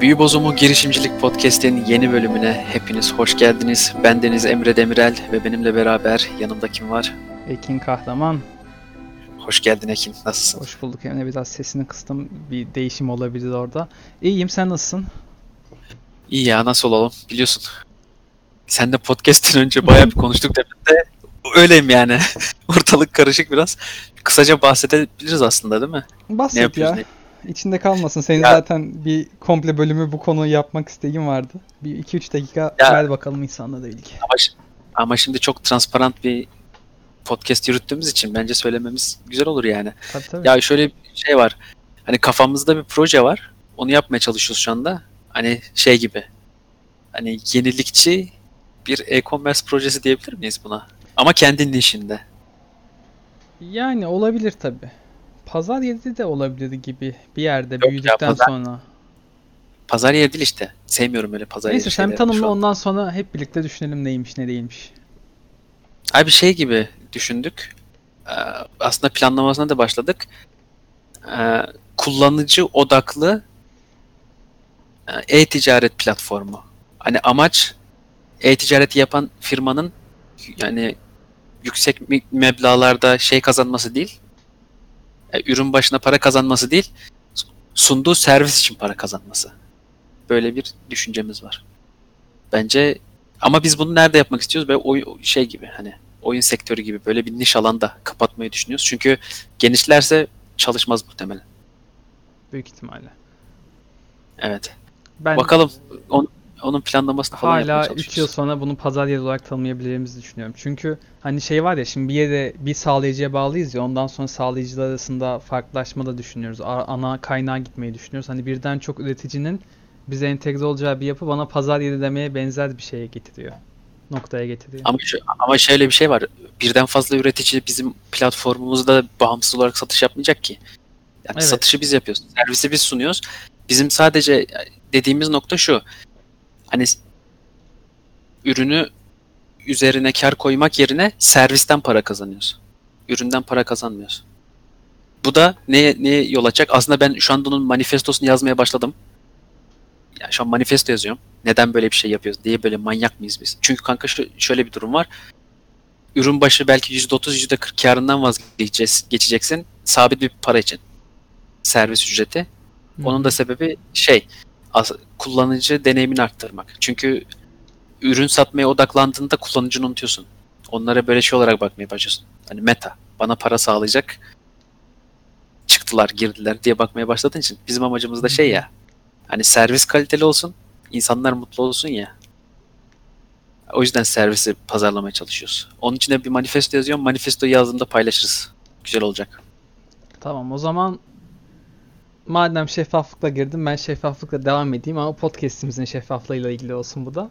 Büyü Bozumu Girişimcilik Podcast'in yeni bölümüne hepiniz hoş geldiniz. Ben Deniz Emre Demirel ve benimle beraber yanımda kim var? Ekin Kahraman. Hoş geldin Ekin. Nasılsın? Hoş bulduk. Emre biraz sesini kıstım. Bir değişim olabilir orada. İyiyim sen nasılsın? İyi ya nasıl olalım biliyorsun. Sen de podcast'ten önce bayağı bir konuştuk demin de öyleyim yani. Ortalık karışık biraz. Kısaca bahsedebiliriz aslında değil mi? Ne Bahset yapıyoruz? ya. İçinde kalmasın. Senin Ya- zaten bir komple bölümü bu konuyu yapmak isteğin vardı. Bir 2-3 dakika Ya- ver bakalım insanla ilgili. Ama, şi- ama şimdi çok transparent bir podcast yürüttüğümüz için bence söylememiz güzel olur yani. Tabii tabii. Ya şöyle bir şey var. Hani kafamızda bir proje var. Onu yapmaya çalışıyoruz şu anda. Hani şey gibi. Hani yenilikçi bir e-commerce projesi diyebilir miyiz buna? Ama kendi nişinde. Yani olabilir tabii. Pazar yeri de olabilir gibi bir yerde ya, büyüdükten pazar- sonra. Pazar yeri değil işte. Sevmiyorum öyle pazar Neyse yeri sen şeyleri tanımla ondan sonra hep birlikte düşünelim neymiş ne değilmiş. Abi şey gibi düşündük. Ee, Aslında planlamasına da başladık. Ee, Kullanıcı odaklı e, e-ticaret platformu. Hani amaç e-ticareti yapan firmanın yani yüksek meblağlarda şey kazanması değil, e, ürün başına para kazanması değil, sunduğu servis için para kazanması. Böyle bir düşüncemiz var. Bence ama biz bunu nerede yapmak istiyoruz? Böyle oy, şey gibi hani oyun sektörü gibi böyle bir niş alanda kapatmayı düşünüyoruz. Çünkü genişlerse çalışmaz muhtemelen. Büyük ihtimalle. Evet. Ben Bakalım on- onun planlamasını falan Hala 3 çalışıyoruz. yıl sonra bunu pazar yeri olarak tanımlayabileceğimizi düşünüyorum. Çünkü hani şey var ya şimdi bir yere bir sağlayıcıya bağlıyız ya ondan sonra sağlayıcılar arasında farklılaşma da düşünüyoruz. Ana kaynağa gitmeyi düşünüyoruz. Hani birden çok üreticinin bize entegre olacağı bir yapı bana pazar yeri demeye benzer bir şeye getiriyor. Noktaya getiriyor. Ama, şu- ama şöyle bir şey var. Birden fazla üretici bizim platformumuzda bağımsız olarak satış yapmayacak ki. Yani Evet. satışı biz yapıyoruz. Servisi biz sunuyoruz. Bizim sadece dediğimiz nokta şu. Hani ürünü üzerine kar koymak yerine servisten para kazanıyoruz. Üründen para kazanmıyoruz. Bu da neye, neye yol açacak? Aslında ben şu anda onun manifestosunu yazmaya başladım. Yani şu an manifesto yazıyorum. Neden böyle bir şey yapıyoruz diye böyle manyak mıyız biz? Çünkü kanka şu, şöyle bir durum var. Ürün başı belki %30 %40 karından vazgeçeceksin, geçeceksin sabit bir para için. Servis ücreti. Onun da sebebi şey kullanıcı deneyimini arttırmak. Çünkü ürün satmaya odaklandığında kullanıcını unutuyorsun. Onlara böyle şey olarak bakmaya başlıyorsun. Hani meta bana para sağlayacak çıktılar girdiler diye bakmaya başladığın için bizim amacımız da şey ya hani servis kaliteli olsun insanlar mutlu olsun ya. O yüzden servisi pazarlamaya çalışıyoruz. Onun için de bir manifesto yazıyorum. Manifestoyu yazdığımda paylaşırız. Güzel olacak. Tamam o zaman madem şeffaflıkla girdim ben şeffaflıkla devam edeyim ama podcast'imizin şeffaflığıyla ilgili olsun bu da.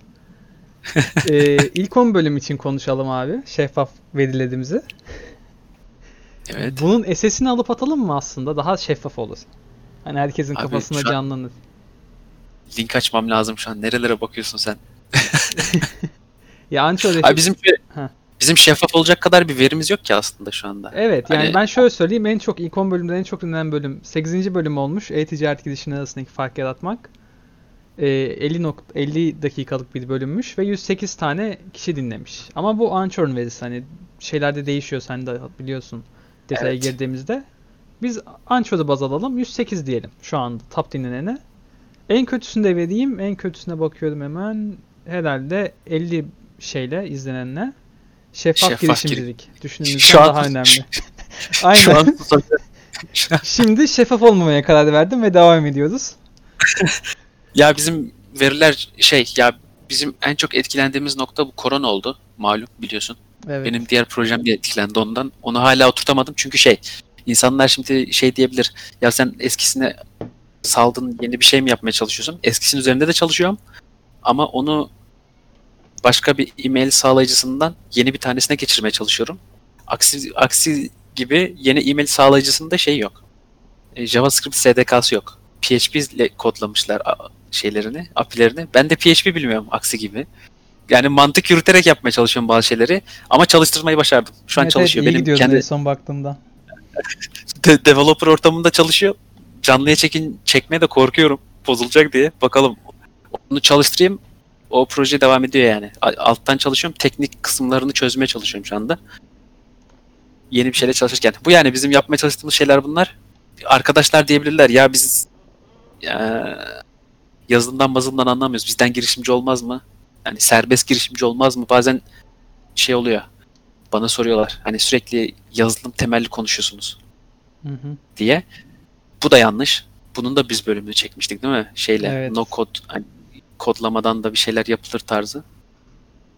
ee, ilk 10 bölüm için konuşalım abi. Şeffaf verilerimizi. Evet. Bunun SS'ini alıp atalım mı aslında? Daha şeffaf olur. Hani herkesin Abi, an- canlanır. Link açmam lazım şu an. Nerelere bakıyorsun sen? Ya Ancho Abi bizim Heh. Bizim şeffaf olacak kadar bir verimiz yok ki aslında şu anda. Evet yani Hani- ben şöyle söyleyeyim en çok ilk 10 bölümden en çok dinlenen bölüm 8. bölüm olmuş. E-ticaret gidişinin arasındaki fark yaratmak. Ee, 50, nok- 50 dakikalık bir bölümmüş ve 108 tane kişi dinlemiş. Ama bu Anchor'un verisi hani şeylerde değişiyor sen de biliyorsun detaya Evet. girdiğimizde. Biz Anchor'u baz alalım 108 diyelim şu anda top dinlenene. En kötüsünü de vereyim. En kötüsüne bakıyorum hemen. Herhalde 50 şeyle izlenenle. Şeffaf, Şeffaf girişimcilik. Düşündüğümüzden Şu an- daha önemli. Aynen. Şu an Şimdi şeffaf olmamaya karar verdim ve devam ediyoruz. ya bizim veriler şey ya bizim en çok etkilendiğimiz nokta bu korona oldu. Malum biliyorsun. Evet. Benim diğer projem de etkilendi ondan. Onu hala oturtamadım çünkü şey insanlar şimdi şey diyebilir. Ya sen eskisine saldın yeni bir şey mi yapmaya çalışıyorsun? Eskisinin üzerinde de çalışıyorum. Ama onu başka bir e-mail sağlayıcısından yeni bir tanesine geçirmeye çalışıyorum. Aksi, aksi gibi yeni e-mail sağlayıcısında şey yok. E, JavaScript SDK'sı yok. PHP ile kodlamışlar şeylerini, API'lerini. Ben de PHP bilmiyorum aksi gibi. Yani mantık yürüterek yapmaya çalışıyorum bazı şeyleri ama çalıştırmayı başardım. Şu an Evet, çalışıyor. Evet, iyi Benim kendi en son baktığımda. de- developer ortamında çalışıyor. Canlıya çekin çekmeye de korkuyorum. bozulacak diye. Bakalım onu çalıştırayım. O proje devam ediyor yani. Alttan çalışıyorum. Teknik kısımlarını çözmeye çalışıyorum şu anda. Yeni bir şeyle çalışırken. Bu yani bizim yapmaya çalıştığımız şeyler bunlar. Arkadaşlar diyebilirler ya biz ya, yazılımdan mazılımdan anlamıyoruz. Bizden girişimci olmaz mı? Yani serbest girişimci olmaz mı? Bazen şey oluyor. Bana soruyorlar. Hani sürekli yazılım temelli konuşuyorsunuz Hı hı. diye. Bu da yanlış. Bunun da biz bölümünü çekmiştik değil mi? Şeyle Evet. no kod hani kodlamadan da bir şeyler yapılır tarzı.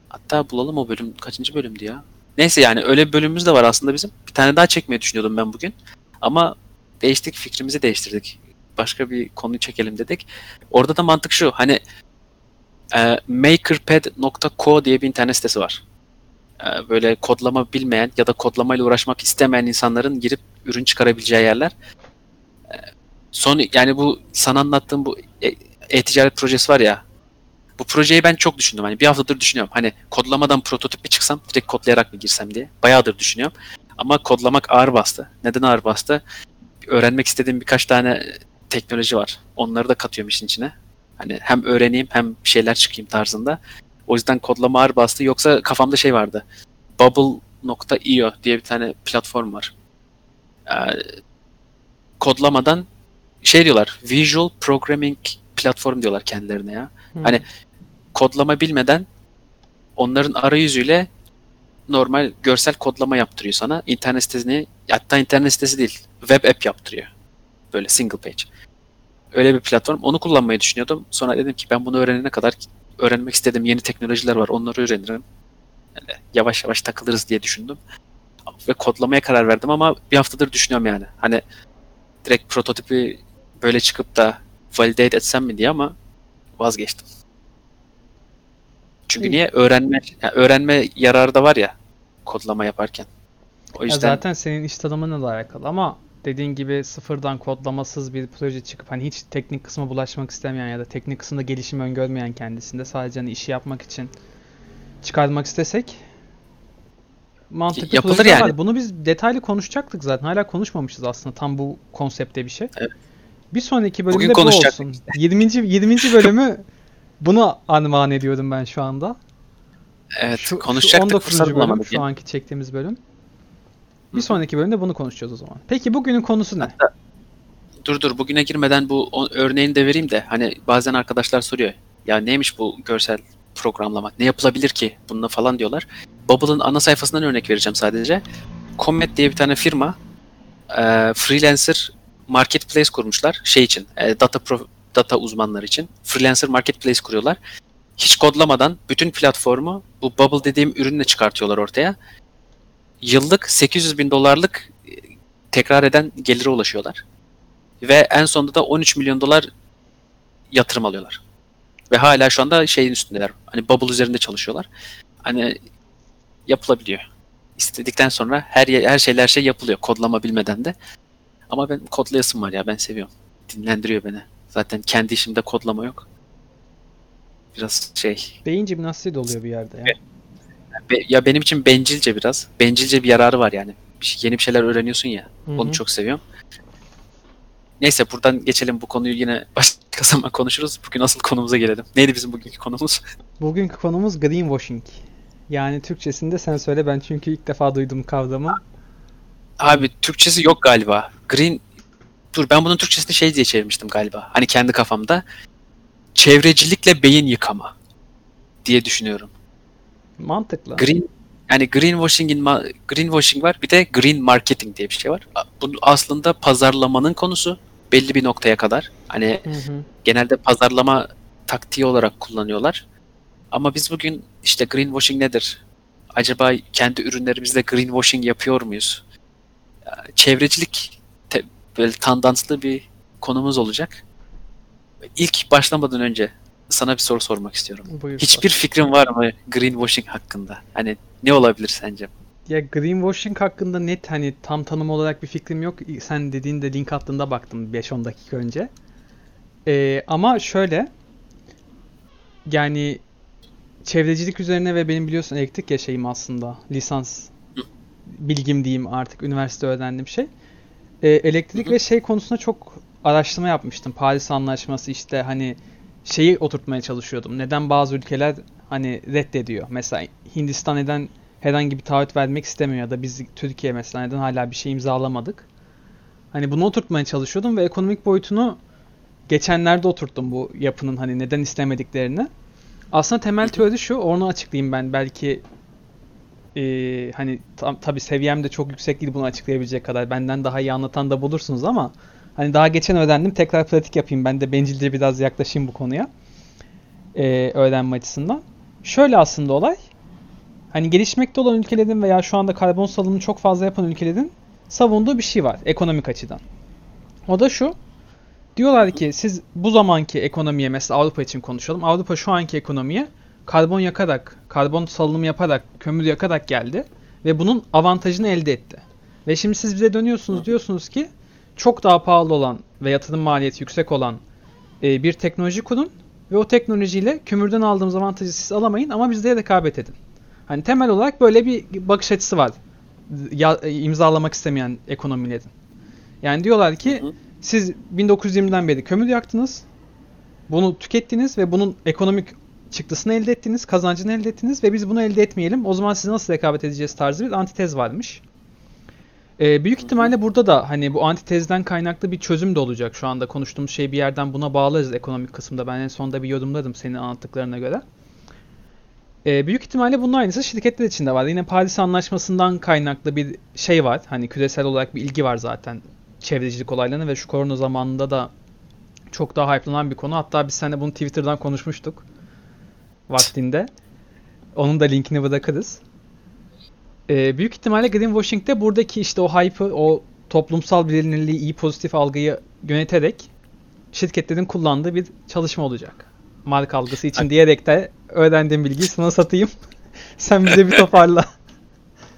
Hatta bulalım o bölüm kaçıncı bölümdü ya? Neyse yani öyle bir bölümümüz de var aslında bizim. Bir tane daha çekmeyi düşünüyordum ben bugün. Ama değiştik fikrimizi değiştirdik. Başka bir konuyu çekelim dedik. Orada da mantık şu. Hani e, makerpad.co diye bir internet sitesi var. E, böyle kodlama bilmeyen ya da kodlamayla uğraşmak istemeyen insanların girip ürün çıkarabileceği yerler. E, son yani bu sana anlattığım bu e- e-ticaret projesi var ya. Bu projeyi ben çok düşündüm. Hani bir haftadır düşünüyorum. Hani kodlamadan prototip mi çıksam, direkt kodlayarak mı girsem diye. Bayağıdır düşünüyorum. Ama kodlamak ağır bastı. Neden ağır bastı? Öğrenmek istediğim birkaç tane teknoloji var. Onları da katıyorum işin içine. Hani hem öğreneyim hem bir şeyler çıkayım tarzında. O yüzden kodlama ağır bastı. Yoksa kafamda şey vardı. Bubble.io diye bir tane platform var. Ee, kodlamadan şey diyorlar. Visual Programming platform diyorlar kendilerine ya. Hı. Hani kodlama bilmeden onların arayüzüyle normal görsel kodlama yaptırıyor sana. İnternet sitesini hatta internet sitesi değil. Web app yaptırıyor. Böyle single page. Öyle bir platform. Onu kullanmayı düşünüyordum. Sonra dedim ki ben bunu öğrenene kadar öğrenmek istediğim yeni teknolojiler var. Onları öğrenirim. Yani yavaş yavaş takılırız diye düşündüm. Ve kodlamaya karar verdim ama bir haftadır düşünüyorum yani. Hani direkt prototipi böyle çıkıp da validate etsem mi diye ama vazgeçtim. Çünkü niye? Öğrenme yani öğrenme yararı da var ya kodlama yaparken. O Ya yüzden zaten senin iş tanımınla da alakalı ama dediğin gibi sıfırdan kodlamasız bir proje çıkıp hani hiç teknik kısma bulaşmak istemeyen ya da teknik kısımda gelişim öngörmeyen kendisinde sadece hani işi yapmak için çıkarmak istesek mantıklı Yapılır yani. var. Bunu biz detaylı konuşacaktık zaten. Hala konuşmamışız aslında tam bu konsepte bir şey. Evet. Bir sonraki bölümde Bugün bu olsun. 20. 20. bölümü bunu anman ediyorum ben şu anda. evet Şu, şu konuşacaktık 19. fırsat bölüm, bulamadık. şu anki çektiğimiz bölüm. Bir hı. sonraki bölümde bunu konuşacağız o zaman. Peki bugünün konusu ne? Dur dur bugüne girmeden bu o- örneğini de vereyim de hani bazen arkadaşlar soruyor. Ya neymiş bu görsel programlamak? Ne yapılabilir ki bununla falan diyorlar. Bubble'ın ana sayfasından örnek vereceğim sadece. Comet diye bir tane firma e, freelancer marketplace kurmuşlar şey için e, data pro- data uzmanları için freelancer marketplace kuruyorlar. Hiç kodlamadan bütün platformu bu Bubble dediğim ürünle çıkartıyorlar ortaya. Yıllık 800 bin dolarlık e, tekrar eden gelire ulaşıyorlar. Ve en sonunda da 13 milyon dolar yatırım alıyorlar. Ve hala şu anda şeyin üstündeler. Hani Bubble üzerinde çalışıyorlar. Hani yapılabiliyor. İstedikten sonra her her şeyler şey yapılıyor kodlama bilmeden de. Ama ben kodlayasım var ya ben seviyorum. Dinlendiriyor beni. Zaten kendi işimde kodlama yok. Biraz şey Beyin jimnastiği de oluyor bir yerde ya. be- ya benim için bencilce biraz. Bencilce bir yararı var yani. Bir şey- yeni bir şeyler öğreniyorsun ya. Hı Onu çok seviyorum. Neyse buradan geçelim bu konuyu yine başka zaman konuşuruz. Bugün asıl konumuza gelelim. Neydi bizim bugünkü konumuz? Bugünkü konumuz greenwashing. Yani Türkçesinde sen söyle ben çünkü ilk defa duydum kavramı. Abi Türkçesi yok galiba. Green Dur ben bunun Türkçesini şey diye çevirmiştim galiba. Hani kendi kafamda. Çevrecilikle beyin yıkama diye düşünüyorum. Mantıklı. Green yani greenwashing'in greenwashing var bir de green marketing diye bir şey var. Bu aslında pazarlamanın konusu belli bir noktaya kadar. Hani Hı hı. genelde pazarlama taktiği olarak kullanıyorlar. Ama biz bugün işte greenwashing nedir? Acaba kendi ürünlerimizde greenwashing yapıyor muyuz? Çevrecilik böyle tandanslı bir konumuz olacak. İlk başlamadan önce sana bir soru sormak istiyorum. Buyur. Hiçbir fikrin var mı greenwashing hakkında? Hani ne olabilir sence? Ya greenwashing hakkında net hani tam tanım olarak bir fikrim yok. Sen dediğinde link attığında baktım 5-10 dakika önce. Ee, ama şöyle yani çevrecilik üzerine ve benim biliyorsun elektrik ya şeyim aslında lisans bilgim diyeyim artık üniversite öğrendiğim şey. Ee, elektrik ve şey konusunda çok araştırma yapmıştım. Paris Anlaşması işte hani şeyi oturtmaya çalışıyordum. Neden bazı ülkeler hani reddediyor? Mesela Hindistan neden herhangi bir taahhüt vermek istemiyor ya da biz Türkiye mesela neden hala bir şey imzalamadık? Hani bunu oturtmaya çalışıyordum ve ekonomik boyutunu geçenlerde oturttum bu yapının hani neden istemediklerini. Aslında temel teori şu, onu açıklayayım ben. Belki eee, hani tam, tabii seviyem de çok yüksek değil bunu açıklayabilecek kadar. Benden daha iyi anlatan da bulursunuz ama hani daha geçen öğrendim. Tekrar pratik yapayım. Ben de bencilce biraz yaklaşayım bu konuya. Eee, öğrenme açısından. Şöyle aslında olay. Hani gelişmekte olan ülkelerin veya şu anda karbon salımını çok fazla yapan ülkelerin savunduğu bir şey var ekonomik açıdan. O da şu. Diyorlar ki siz bu zamanki ekonomiye mesela Avrupa için konuşalım. Avrupa şu anki ekonomiye karbon yakarak, karbon salınımı yaparak, kömür yakarak geldi ve bunun avantajını elde etti. Ve şimdi siz bize dönüyorsunuz diyorsunuz ki çok daha pahalı olan ve yatırım maliyeti yüksek olan e, bir teknoloji kurun ve o teknolojiyle kömürden aldığımız avantajı siz alamayın ama bizlere rekabet edin. Hani temel olarak böyle bir bakış açısı var. Ya, e, imzalamak istemeyen ekonomilerin. Yani diyorlar ki Hı hı. siz 1920'den beri kömür yaktınız. Bunu tükettiniz ve bunun ekonomik çıktısını elde ettiniz, kazancını elde ettiniz ve biz bunu elde etmeyelim. O zaman siz nasıl rekabet edeceğiz tarzı bir antitez varmış. Ee, büyük ihtimalle burada da hani bu antitezden kaynaklı bir çözüm de olacak. Şu anda konuştuğumuz şey bir yerden buna bağlarız ekonomik kısımda. Ben en sonunda bir yorumladım senin anlattıklarına göre. Ee, büyük ihtimalle bunun aynısı şirketler için de var. Yine Paris Anlaşması'ndan kaynaklı bir şey var. Hani küresel olarak bir ilgi var zaten çevrecilik olaylarına ve şu korona zamanında da çok daha hype'lanan bir konu. Hatta biz seninle bunu Twitter'dan konuşmuştuk vaktinde. Onun da linkini bırakırız. Ee, büyük ihtimalle greenwashing'de buradaki işte o hype'ı, o toplumsal bilinirliği, iyi pozitif algıyı yöneterek şirketlerin kullandığı bir çalışma olacak. Marka algısı için diyerek de öğrendiğim bilgiyi sana satayım. Sen bize bir toparla.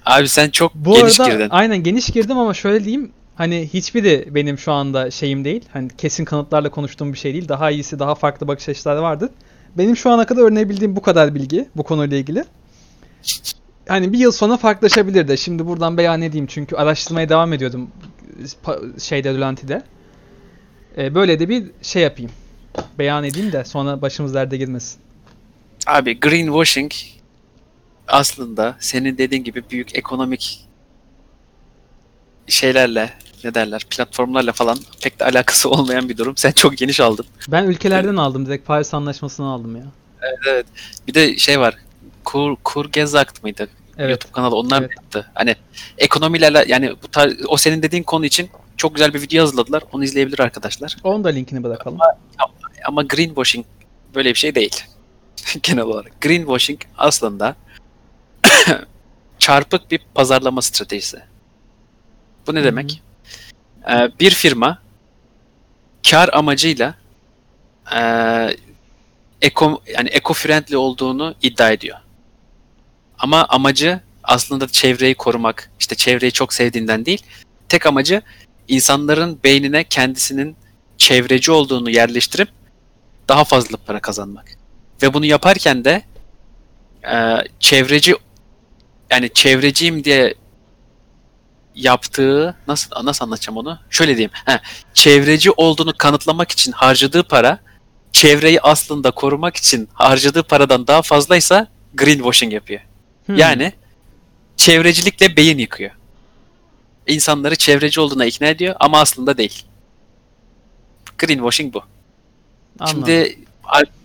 Abi sen çok Bu geniş arada girdin. aynen geniş girdim ama şöyle diyeyim. Hani hiçbiri benim şu anda şeyim değil. Hani kesin kanıtlarla konuştuğum bir şey değil. Daha iyisi, daha farklı bakış açıları vardır. Benim şu ana kadar öğrenebildiğim bu kadar bilgi bu konuyla ilgili. Hani bir yıl sonra farklılaşabilir de. Şimdi buradan beyan edeyim çünkü araştırmaya devam ediyordum şeyde Rölanti'de. Ee, böyle de bir şey yapayım. Beyan edeyim de sonra başımız derde girmesin. Abi greenwashing aslında senin dediğin gibi büyük ekonomik şeylerle ne derler platformlarla falan pek de alakası olmayan bir durum. Sen çok geniş aldın. Ben ülkelerden aldım. Direkt Paris Anlaşması'nı aldım ya. Evet. Bir de şey var. Kur, Kurgezakt mıydı? Evet. YouTube kanalı onlar Evet. yaptı. Hani ekonomiyle yani bu tar- o senin dediğin konu için çok güzel bir video hazırladılar. Onu izleyebilir arkadaşlar. Onun da linkini bırakalım. Ama greenwashing böyle bir şey değil. Genel olarak. Greenwashing aslında çarpık bir pazarlama stratejisi. Bu ne Hı demek? Ee, bir firma kar amacıyla ee, eko yani eco-friendly olduğunu iddia ediyor. Ama amacı aslında çevreyi korumak, işte çevreyi çok sevdiğinden değil, tek amacı insanların beynine kendisinin çevreci olduğunu yerleştirip daha fazla para kazanmak. Ve bunu yaparken de e, çevreci yani çevreciyim diye yaptığı nasıl nasıl anlatacağım onu? Şöyle diyeyim. He, çevreci olduğunu kanıtlamak için harcadığı para çevreyi aslında korumak için harcadığı paradan daha fazlaysa greenwashing yapıyor. Hmm. Yani çevrecilikle beyin yıkıyor. İnsanları çevreci olduğuna ikna ediyor ama aslında değil. Greenwashing bu. Anladım. Şimdi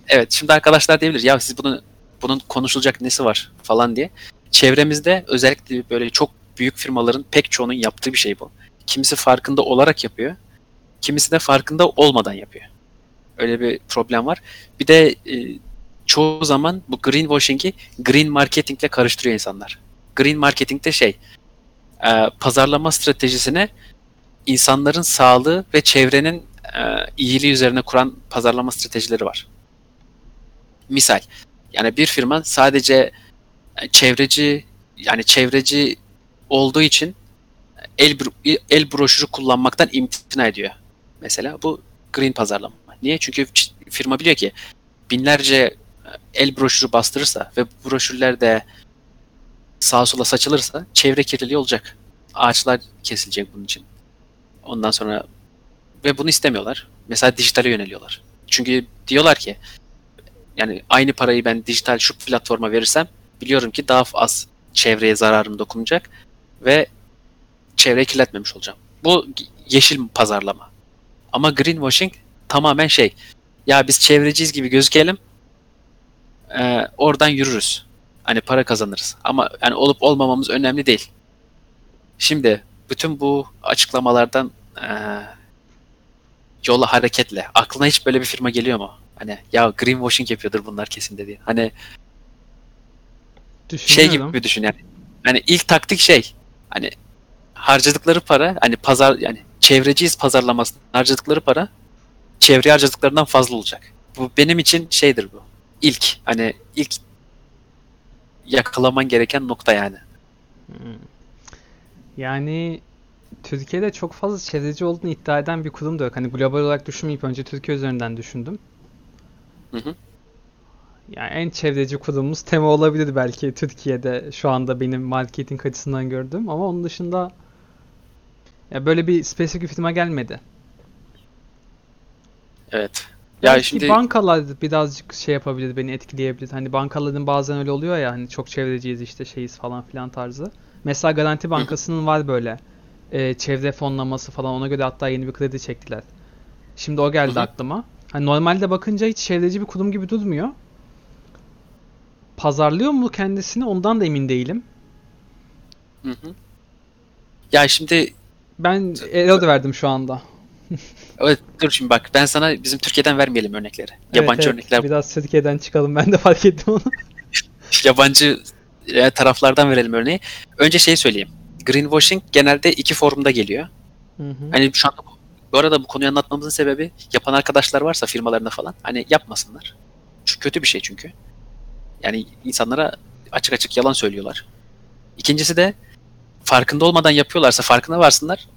evet şimdi arkadaşlar diyebilir ya siz bunu bunun konuşulacak nesi var falan diye. Çevremizde özellikle böyle çok büyük firmaların pek çoğunun yaptığı bir şey bu. Kimisi farkında olarak yapıyor. Kimisi de farkında olmadan yapıyor. Öyle bir problem var. Bir de e, çoğu zaman bu greenwashing'i green marketingle karıştırıyor insanlar. Green marketing de şey e, pazarlama stratejisine insanların sağlığı ve çevrenin e, iyiliği üzerine kuran pazarlama stratejileri var. Misal yani bir firma sadece e, çevreci yani çevreci olduğu için el el broşürü kullanmaktan imtina ediyor. Mesela bu green pazarlama. Niye? Çünkü firma biliyor ki binlerce e, el broşürü bastırırsa ve bu broşürler de sağa sola saçılırsa çevre kirliliği olacak. Ağaçlar kesilecek bunun için. Ondan sonra ve bunu istemiyorlar. Mesela dijitale yöneliyorlar. Çünkü diyorlar ki yani aynı parayı ben dijital şu platforma verirsem biliyorum ki daha az çevreye zararım dokunacak ve çevreyi kirletmemiş olacağım. Bu yeşil pazarlama. Ama greenwashing tamamen şey. Ya biz çevreciyiz gibi gözükelim. e, oradan yürürüz. Hani para kazanırız. Ama yani olup olmamamız önemli değil. Şimdi bütün bu açıklamalardan e, yola hareketle aklına hiç böyle bir firma geliyor mu? Hani ya greenwashing yapıyordur bunlar kesin dediğin. Hani şey gibi düşün yani. Hani ilk taktik şey. Hani harcadıkları para hani pazar yani çevreciyiz pazarlamasında harcadıkları para çevreye harcadıklarından fazla olacak. Bu benim için şeydir bu. İlk hani ilk yakalaman gereken nokta yani. Hmm. Yani Türkiye'de çok fazla çevreci olduğunu iddia eden bir kurum da yok. Hani global olarak düşünmeyip önce Türkiye üzerinden düşündüm. Hı hı. Yani en çevreci kurumumuz Tema olabilir belki Türkiye'de şu anda benim marketing açısından gördüğüm ama onun dışında ya böyle bir spesifik bir firma gelmedi. Evet. Ya Belki şimdi bankalar birazcık şey yapabilir, beni etkileyebilir. Hani bankaların bazen öyle oluyor ya hani çok çevreciyiz işte şeyiz falan filan tarzı. Mesela Garanti Bankası'nın var böyle e, çevre fonlaması falan ona göre hatta yeni bir kredi çektiler. Şimdi o geldi aklıma. Hani normalde bakınca hiç çevreci bir kurum gibi durmuyor. Pazarlıyor mu kendisini ondan da emin değilim. Hı hı. Ya şimdi Ben error verdim şu anda. evet, dur şimdi bak ben sana bizim Türkiye'den vermeyelim örnekleri. Yabancı Evet, evet. örnekler Biraz Türkiye'den çıkalım ben de fark ettim onu. yabancı e, taraflardan verelim örneği. Önce şey söyleyeyim. Greenwashing genelde iki formda geliyor. Hı hı. Hani şu anda bu- arada bu konuyu anlatmamızın sebebi yapan arkadaşlar varsa firmalarında falan hani yapmasınlar. Çünkü kötü bir şey çünkü. Yani insanlara açık açık yalan söylüyorlar. İkincisi de farkında olmadan yapıyorlarsa farkına varsınlar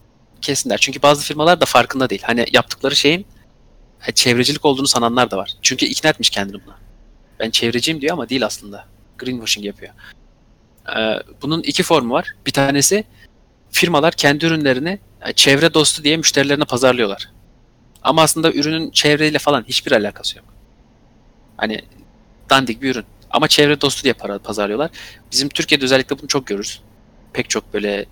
kesinler. Çünkü bazı firmalar da farkında değil. Hani yaptıkları şeyin e, çevrecilik olduğunu sananlar da var. Çünkü ikna etmiş kendini buna. Ben çevreciyim diyor ama değil aslında. Greenwashing yapıyor. Ee, bunun iki formu var. Bir tanesi firmalar kendi ürünlerini e, çevre dostu diye müşterilerine pazarlıyorlar. Ama aslında ürünün çevreyle falan hiçbir alakası yok. Hani dandik bir ürün. Ama çevre dostu diye para pazarlıyorlar. Bizim Türkiye'de özellikle bunu çok görürüz. Pek çok böyle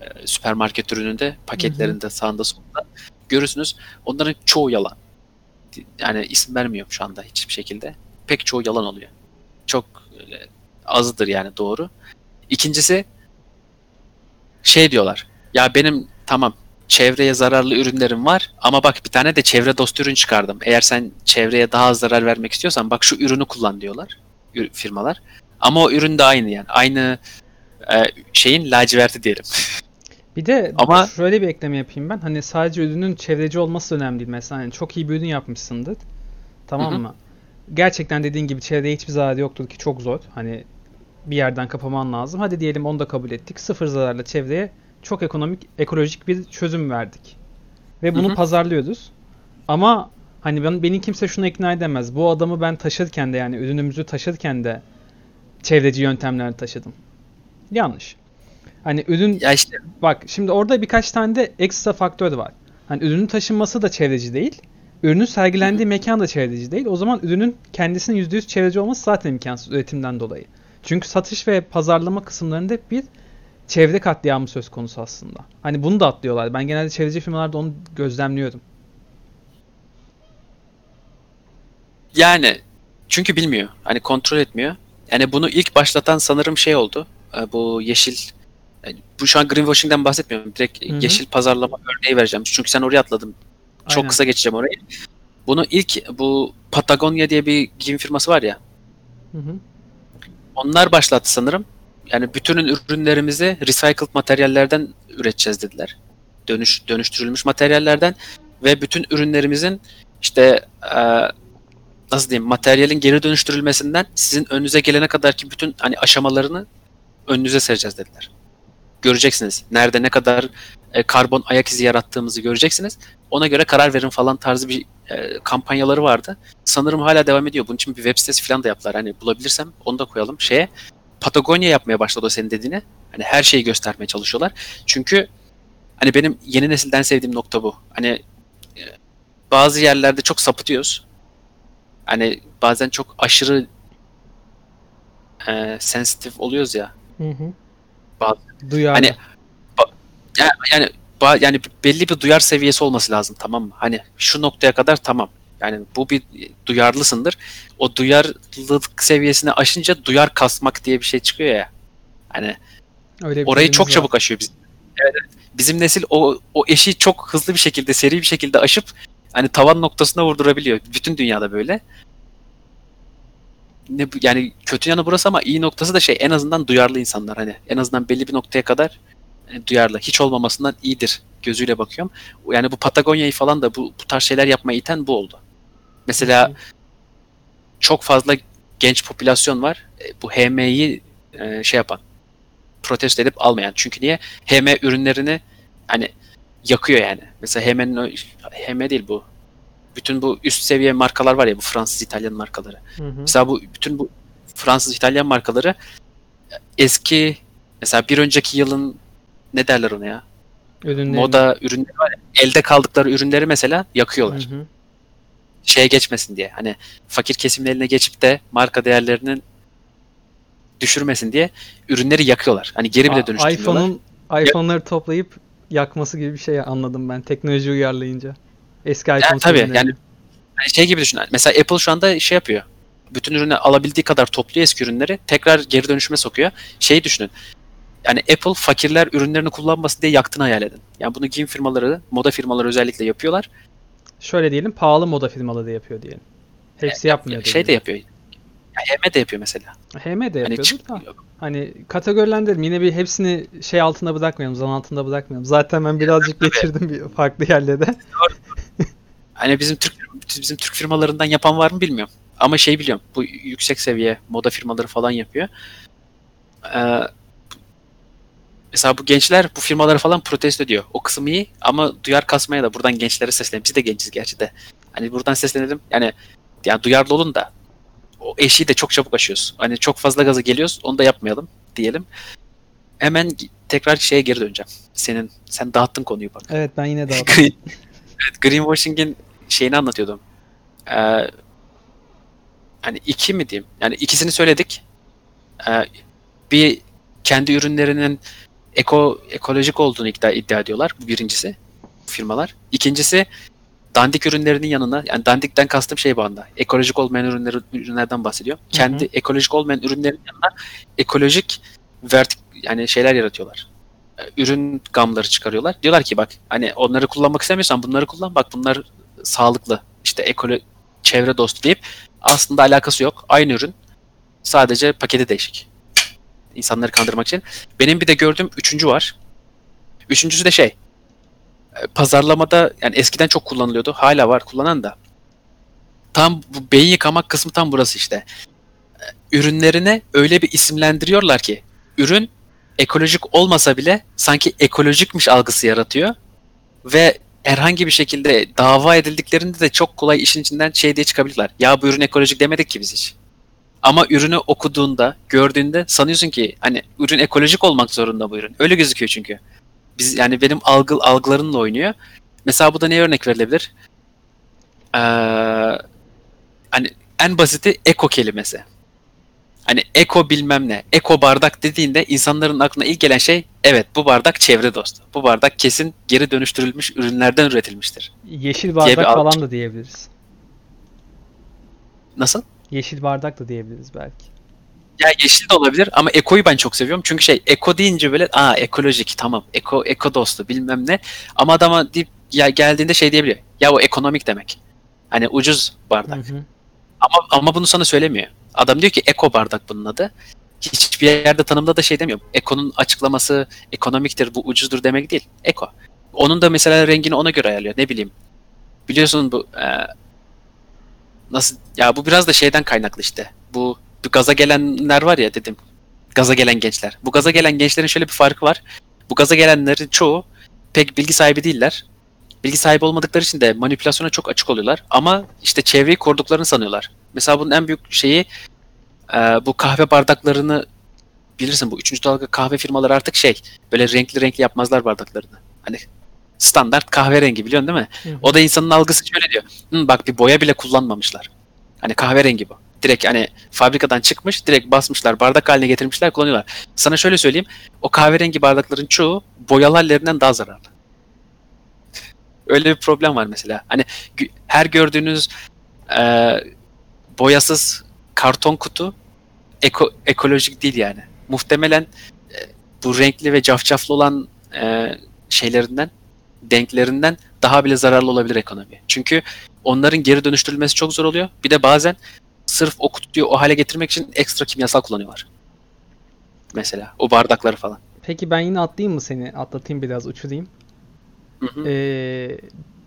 e, süpermarket ürününde paketlerinde sağında solunda görürsünüz. Onların çoğu yalan. Yani isim vermiyorum şu anda hiçbir şekilde. Pek çoğu yalan oluyor. Çok öyle azdır yani doğru. İkincisi şey diyorlar. Ya benim tamam çevreye zararlı ürünlerim var ama bak bir tane de çevre dostu ürün çıkardım. Eğer sen çevreye daha az zarar vermek istiyorsan bak şu ürünü kullan diyorlar firmalar. Ama o ürün de aynı yani. Aynı e, şeyin laciverti diyelim. Bir de Ama- şöyle bir ekleme yapayım ben. Hani sadece ürünün çevreci olması önemli değil. Mesela hani çok iyi bir ürün yapmışsındır. Tamam Hı hı. mı? Gerçekten dediğin gibi çevreye hiçbir zararı yoktur ki çok zor. Hani bir yerden kapaman lazım. Hadi diyelim onu da kabul ettik. Sıfır zararla çevreye çok ekonomik, ekolojik bir çözüm verdik. Ve bunu Hı hı. pazarlıyoruz. Ama hani ben, beni kimse şunu ikna edemez. Bu adamı ben taşırken de yani ürünümüzü taşırken de çevreci yöntemlerle taşıdım. Yanlış. Hani ürün Ya işte Bak şimdi orada birkaç tane de ekstra faktör var. Hani ürünün taşınması da çevreci değil. Ürünün sergilendiği mekan da çevreci değil. O zaman ürünün kendisinin %100 çevreci olması zaten imkansız üretimden dolayı. Çünkü satış ve pazarlama kısımlarında bir çevre katliamı söz konusu aslında. Hani bunu da atlıyorlar. Ben genelde çevreci firmalarda onu gözlemliyorum. Yani çünkü bilmiyor. Hani kontrol etmiyor. Yani bunu ilk başlatan sanırım şey oldu. E, Bu yeşil bu şu an greenwashing'den bahsetmiyorum. Direkt Hı hı. yeşil pazarlama örneği vereceğim. Çünkü sen oraya atladın. Çok Aynen. kısa geçeceğim orayı. Bunu ilk bu Patagonia diye bir giyim firması var ya. Hı hı. Onlar başlattı sanırım. Yani bütün ürünlerimizi recycled materyallerden üreteceğiz dediler. Dönüş dönüştürülmüş materyallerden ve bütün ürünlerimizin işte e, nasıl diyeyim materyalin geri dönüştürülmesinden sizin önünüze gelene kadar ki bütün hani aşamalarını önünüze sereceğiz dediler. Göreceksiniz. Nerede ne kadar e, karbon ayak izi yarattığımızı göreceksiniz. Ona göre karar verin falan tarzı bir e, kampanyaları vardı. Sanırım hala devam ediyor. Bunun için bir web sitesi falan da yaptılar. Hani bulabilirsem onu da koyalım şeye. Patagonya yapmaya başladı o senin dediğine. Hani her şeyi göstermeye çalışıyorlar. Çünkü Hani benim yeni nesilden sevdiğim nokta bu. Hani e, bazı yerlerde çok sapıtıyoruz. Hani bazen çok aşırı e, sensitif oluyoruz ya. Hı hı. Bazı- Duyarlı. Hani- Ya- Yani ba- yani belli bir duyar seviyesi olması lazım tamam mı? Hani şu noktaya kadar tamam. Yani bu bir duyarlısındır. O duyarlılık seviyesini aşınca duyar kasmak diye bir şey çıkıyor ya. Hani Öyle orayı çok var. çabuk aşıyor bizim. Evet, evet. Bizim nesil o o eşi çok hızlı bir şekilde, seri bir şekilde aşıp hani tavan noktasına vurdurabiliyor. Bütün dünyada böyle. Ne yani kötü yanı burası ama iyi noktası da şey en azından duyarlı insanlar hani en azından belli bir noktaya kadar e, duyarlı. Hiç olmamasından iyidir gözüyle bakıyorum. Yani bu Patagonya'yı falan da bu, bu tarz şeyler yapmaya iten bu oldu. Mesela çok fazla genç popülasyon var. E, Bu HM'yi e, şey yapan, protesto edip almayan. Çünkü niye? HM ürünlerini hani yakıyor yani. Mesela HM'nin HM değil bu. Bütün bu üst seviye markalar var ya bu Fransız İtalyan markaları. Hı hı. Mesela bu bütün bu Fransız İtalyan markaları eski mesela bir önceki yılın ne derler ona ya? Ürünlerini- Moda ürünleri var ya, elde kaldıkları ürünleri mesela yakıyorlar Hı hı. Şeye geçmesin diye. Hani fakir kesimin eline geçip de marka değerlerinin düşürmesin diye ürünleri yakıyorlar. Hani geri bile dönüştürüyorlar. iPhone'un iPhone'ları toplayıp yakması gibi bir şey anladım ben teknoloji uyarlayınca. Eski iPhone tabii, sürümlerini. yani- Hani şey gibi düşün. Mesela Apple şu anda şey yapıyor. Bütün ürünü alabildiği kadar topluyor eski ürünleri. Tekrar geri dönüşüme sokuyor. Şeyi düşünün. Yani Apple fakirler ürünlerini kullanmasın diye yaktığını hayal edin. Yani bunu giyim firmaları, moda firmaları özellikle yapıyorlar. Şöyle diyelim pahalı moda firmaları da yapıyor diyelim. Hepsi yapmıyor. Şey de yapıyor. Ya HM de yapıyor mesela. HM de Hani yapıyordur çık- da. Hani kategorilendirelim. Yine bir hepsini şey altında bırakmayalım. Zan altında bırakmayalım. Zaten ben birazcık geçirdim bir farklı yerlerde. Hani bizim Türk bizim Türk firmalarından yapan var mı bilmiyorum. Ama şey biliyorum. Bu yüksek seviye moda firmaları falan yapıyor. Ee, mesela bu gençler bu firmaları falan protesto ediyor. O kısım iyi ama duyar kasmaya da buradan gençlere seslenelim. Biz de genciz gerçi de. Hani buradan seslenelim. Yani yani duyarlı olun da o eşiği de çok çabuk aşıyoruz. Hani çok fazla gaza geliyoruz. Onu da yapmayalım diyelim. Hemen tekrar şeye geri döneceğim. Senin sen dağıttın konuyu bak. Evet ben yine Green, evet, greenwashing'in şeyini anlatıyordum. Ee, hani iki mi diyeyim? Yani ikisini söyledik. Ee, bir kendi ürünlerinin eko ekolojik olduğunu iddia, iddia ediyorlar. Bu birincisi firmalar. İkincisi dandik ürünlerinin yanına yani dandikten kastım şey bu anda. Ekolojik olmayan ürünleri, ürünlerden bahsediyor. Kendi ekolojik olmayan ürünlerin yanına ekolojik vertik yani şeyler yaratıyorlar. Ee, Ürün gamları çıkarıyorlar. Diyorlar ki bak hani onları kullanmak istemiyorsan bunları kullan. Bak bunlar sağlıklı. işte ekolo çevre dostu deyip aslında alakası yok. Aynı ürün. Sadece paketi değişik. İnsanları kandırmak için. Benim bir de gördüğüm üçüncü var. Üçüncüsü de şey. e, Pazarlamada yani eskiden çok kullanılıyordu. Hala var kullanan da. Tam bu beyin yıkamak kısmı tam burası işte. E, Ürünlerine öyle bir isimlendiriyorlar ki ürün ekolojik olmasa bile sanki ekolojikmiş algısı yaratıyor ve herhangi bir şekilde dava edildiklerinde de çok kolay işin içinden şey diye çıkabilirler. Ya bu ürün ekolojik demedik ki biz hiç. Ama ürünü okuduğunda, gördüğünde sanıyorsun ki hani ürün ekolojik olmak zorunda bu ürün. Öyle gözüküyor çünkü. Biz yani benim algı algılarımla oynuyor. Mesela bu da ne örnek verilebilir? Ee, hani en basiti eko kelimesi. Hani eko bilmem ne, eko bardak dediğinde insanların aklına ilk gelen şey evet bu bardak çevre dostu. Bu bardak kesin geri dönüştürülmüş ürünlerden üretilmiştir. Yeşil bardak al- falan da diyebiliriz. Nasıl? Yeşil bardak da diyebiliriz belki. Ya yeşil de olabilir ama ekoyu ben çok seviyorum. Çünkü şey eko deyince böyle aa ekolojik tamam eko eko dostu bilmem ne. Ama adama deyip ya geldiğinde şey diyebiliyor. Ya o ekonomik demek. Hani ucuz bardak. Hı hı. Ama ama bunu sana söylemiyor. Adam diyor ki eko bardak bunun adı. Hiçbir yerde tanımda da şey demiyor. Eko'nun açıklaması ekonomiktir, bu ucuzdur demek değil. Eko. Onun da mesela rengini ona göre ayarlıyor. Ne bileyim. Biliyorsun bu e, nasıl ya bu biraz da şeyden kaynaklı işte. Bu, bu gaza gelenler var ya dedim. Gaza gelen gençler. Bu gaza gelen gençlerin şöyle bir farkı var. Bu gaza gelenlerin çoğu pek bilgi sahibi değiller. Bilgi sahibi olmadıkları için de manipülasyona çok açık oluyorlar. Ama işte çevreyi koruduklarını sanıyorlar. Mesela bunun en büyük şeyi e, bu kahve bardaklarını bilirsin bu üçüncü dalga kahve firmaları artık şey böyle renkli renkli yapmazlar bardaklarını. Hani standart kahverengi biliyorsun değil mi? Hı. O da insanın algısı şöyle diyor. Hı, bak bir boya bile kullanmamışlar. Hani kahverengi bu. Direkt hani fabrikadan çıkmış, direkt basmışlar, bardak haline getirmişler, kullanıyorlar. Sana şöyle söyleyeyim. O kahverengi bardakların çoğu boyalı hallerinden daha zararlı. Öyle bir problem var mesela. Hani her gördüğünüz e, boyasız karton kutu eko, ekolojik değil yani. Muhtemelen e, bu renkli ve cafcaflı olan e, şeylerinden, denklerinden daha bile zararlı olabilir ekonomi. Çünkü onların geri dönüştürülmesi çok zor oluyor. Bir de bazen sırf o kutuyu o hale getirmek için ekstra kimyasal kullanıyorlar. Mesela o bardakları falan. Peki ben yine atlayayım mı seni? Atlatayım biraz uçurayım. Hı hı. Ee,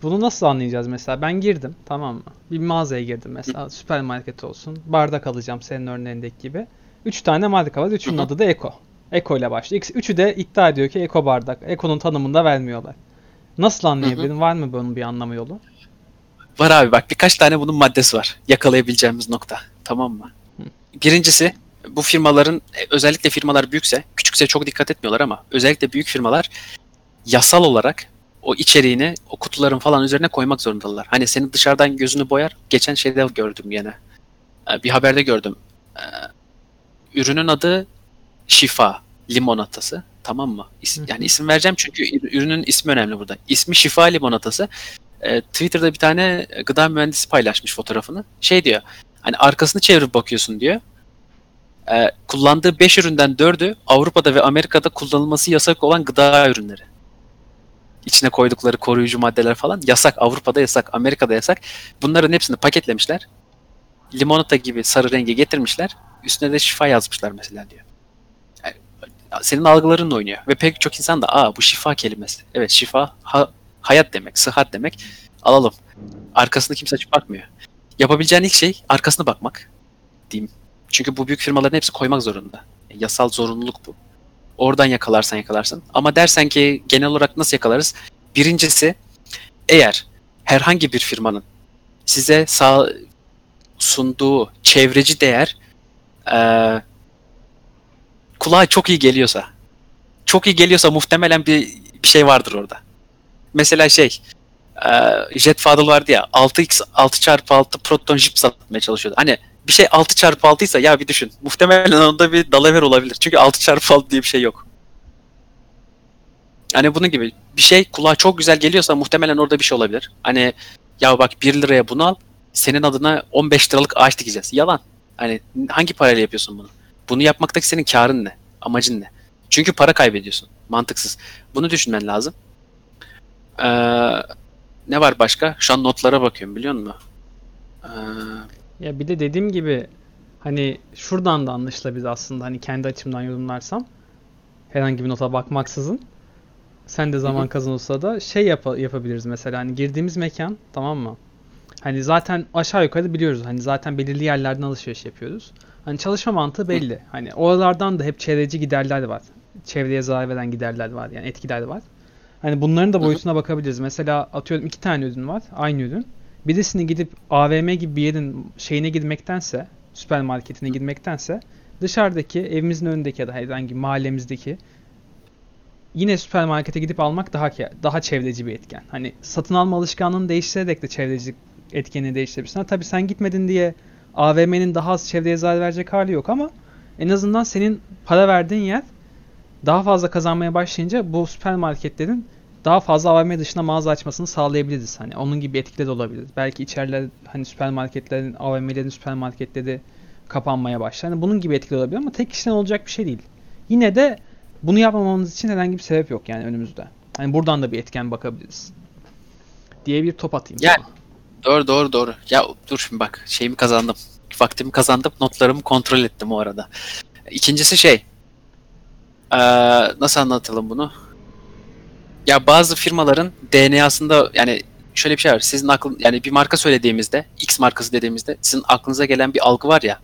bunu nasıl anlayacağız mesela? Ben girdim tamam mı? Bir mağazaya girdim mesela süpermarket olsun. Bardak alacağım senin örneğindeki gibi. Üç tane marka var. Üçünün Hı hı. adı da Eko. Eko ile başlıyor. Üçü de iddia ediyor ki Eko bardak. Eko'nun tanımını da vermiyorlar. Nasıl anlayabilirim? Var mı bunun bir anlamı yolu? Var abi bak birkaç tane bunun maddesi var. Yakalayabileceğimiz nokta. Tamam mı? Birincisi bu firmaların e, özellikle firmalar büyükse, küçükse çok dikkat etmiyorlar ama özellikle büyük firmalar yasal olarak o içeriğini o kutuların falan üzerine koymak zorundalar. Hani senin dışarıdan gözünü boyar. Geçen şeyde gördüm yine. Ee, Bir haberde gördüm. Ee, Ürünün adı Şifa limonatası. Tamam mı? İs-. Yani isim vereceğim çünkü ürünün ismi önemli burada. İsmi Şifa limonatası. Ee, Twitter'da bir tane gıda mühendisi paylaşmış fotoğrafını. Şey diyor. Hani arkasını çevirip bakıyorsun diyor. Ee, kullandığı 5 üründen 4'ü Avrupa'da ve Amerika'da kullanılması yasak olan gıda ürünleri. İçine koydukları koruyucu maddeler falan yasak. Avrupa'da yasak, Amerika'da yasak. Bunların hepsini paketlemişler. Limonata gibi sarı rengi getirmişler. Üstüne de şifa yazmışlar mesela diyor. Senin algılarınla oynuyor. Ve pek çok insan da aa bu şifa kelimesi. Evet şifa ha- hayat demek, sıhhat demek. Alalım. Arkasını kimse açıp bakmıyor. Yapabileceğin ilk şey arkasına bakmak diyeyim. Çünkü bu büyük firmaların hepsi koymak zorunda. Yasal zorunluluk bu. Oradan yakalarsan yakalarsın. Ama dersen ki genel olarak nasıl yakalarız? Birincisi eğer herhangi bir firmanın size sağ sunduğu çevreci değer eee kulağa çok iyi geliyorsa çok iyi geliyorsa muhtemelen bir, bir şey vardır orada. Mesela şey eee Jet Fadıl vardı ya 6x 6 çarpı 6 proton jip satmaya çalışıyordu. Hani bir şey 6 çarpı 6 ise ya bir düşün. Muhtemelen onda bir dalaver olabilir. Çünkü 6 çarpı 6 diye bir şey yok. Hani bunun gibi bir şey kulağa çok güzel geliyorsa muhtemelen orada bir şey olabilir. Hani ya bak 1 liraya bunu al senin adına 15 liralık ağaç dikeceğiz. Yalan. Hani hangi parayla yapıyorsun bunu? Bunu yapmaktaki senin karın ne? Amacın ne? Çünkü para kaybediyorsun. Mantıksız. Bunu düşünmen lazım. Ee, ne var başka? Şu an notlara bakıyorum biliyor musun? Ee, Ya bir de dediğim gibi hani şuradan da anlaşılabilir aslında hani kendi açımdan yorumlarsam herhangi bir nota bakmaksızın sen de zaman kazanırsa da şey yapa- yapabiliriz mesela hani girdiğimiz mekan tamam mı? Hani zaten aşağı yukarı biliyoruz hani zaten belirli yerlerden alışveriş yapıyoruz. Hani çalışma mantığı belli. Hani oralardan da hep çevreci giderler var. Çevreye zarar veren giderler var yani etkiler var. Hani bunların da boyutuna bakabiliriz. Mesela atıyorum iki tane ürün var. Aynı ürün. Birisini gidip AVM gibi bir yerin şeyine girmektense, süpermarketine girmektense dışarıdaki evimizin önündeki ya da herhangi mahallemizdeki yine süpermarkete gidip almak daha daha çevreci bir etken. Hani satın alma alışkanlığını değiştirerek de çevrecilik etkenini değiştirebilirsin. Tabii sen gitmedin diye AVM'nin daha az çevreye zarar verecek hali yok ama en azından senin para verdiğin yer daha fazla kazanmaya başlayınca bu süpermarketlerin daha fazla AVM dışına mağaza açmasını sağlayabiliriz. Hani onun gibi etkileri de olabilir. Belki içeriler hani süpermarketlerin, AVM'lerin süpermarketleri kapanmaya başlar. Hani bunun gibi etkileri olabilir ama tek kişiden olacak bir şey değil. Yine de bunu yapmamamız için herhangi bir sebep yok yani önümüzde. Hani buradan da bir etken bakabiliriz. Diye bir top atayım. Ya- sana. Doğru doğru doğru. Ya dur şimdi bak şeyimi kazandım. Vaktimi kazandım. Notlarımı kontrol ettim o arada. İkincisi şey. eee, nasıl anlatalım bunu? Ya bazı firmaların DNA'sında yani şöyle bir şey var. Sizin aklın yani bir marka söylediğimizde X markası dediğimizde sizin aklınıza gelen bir algı var ya.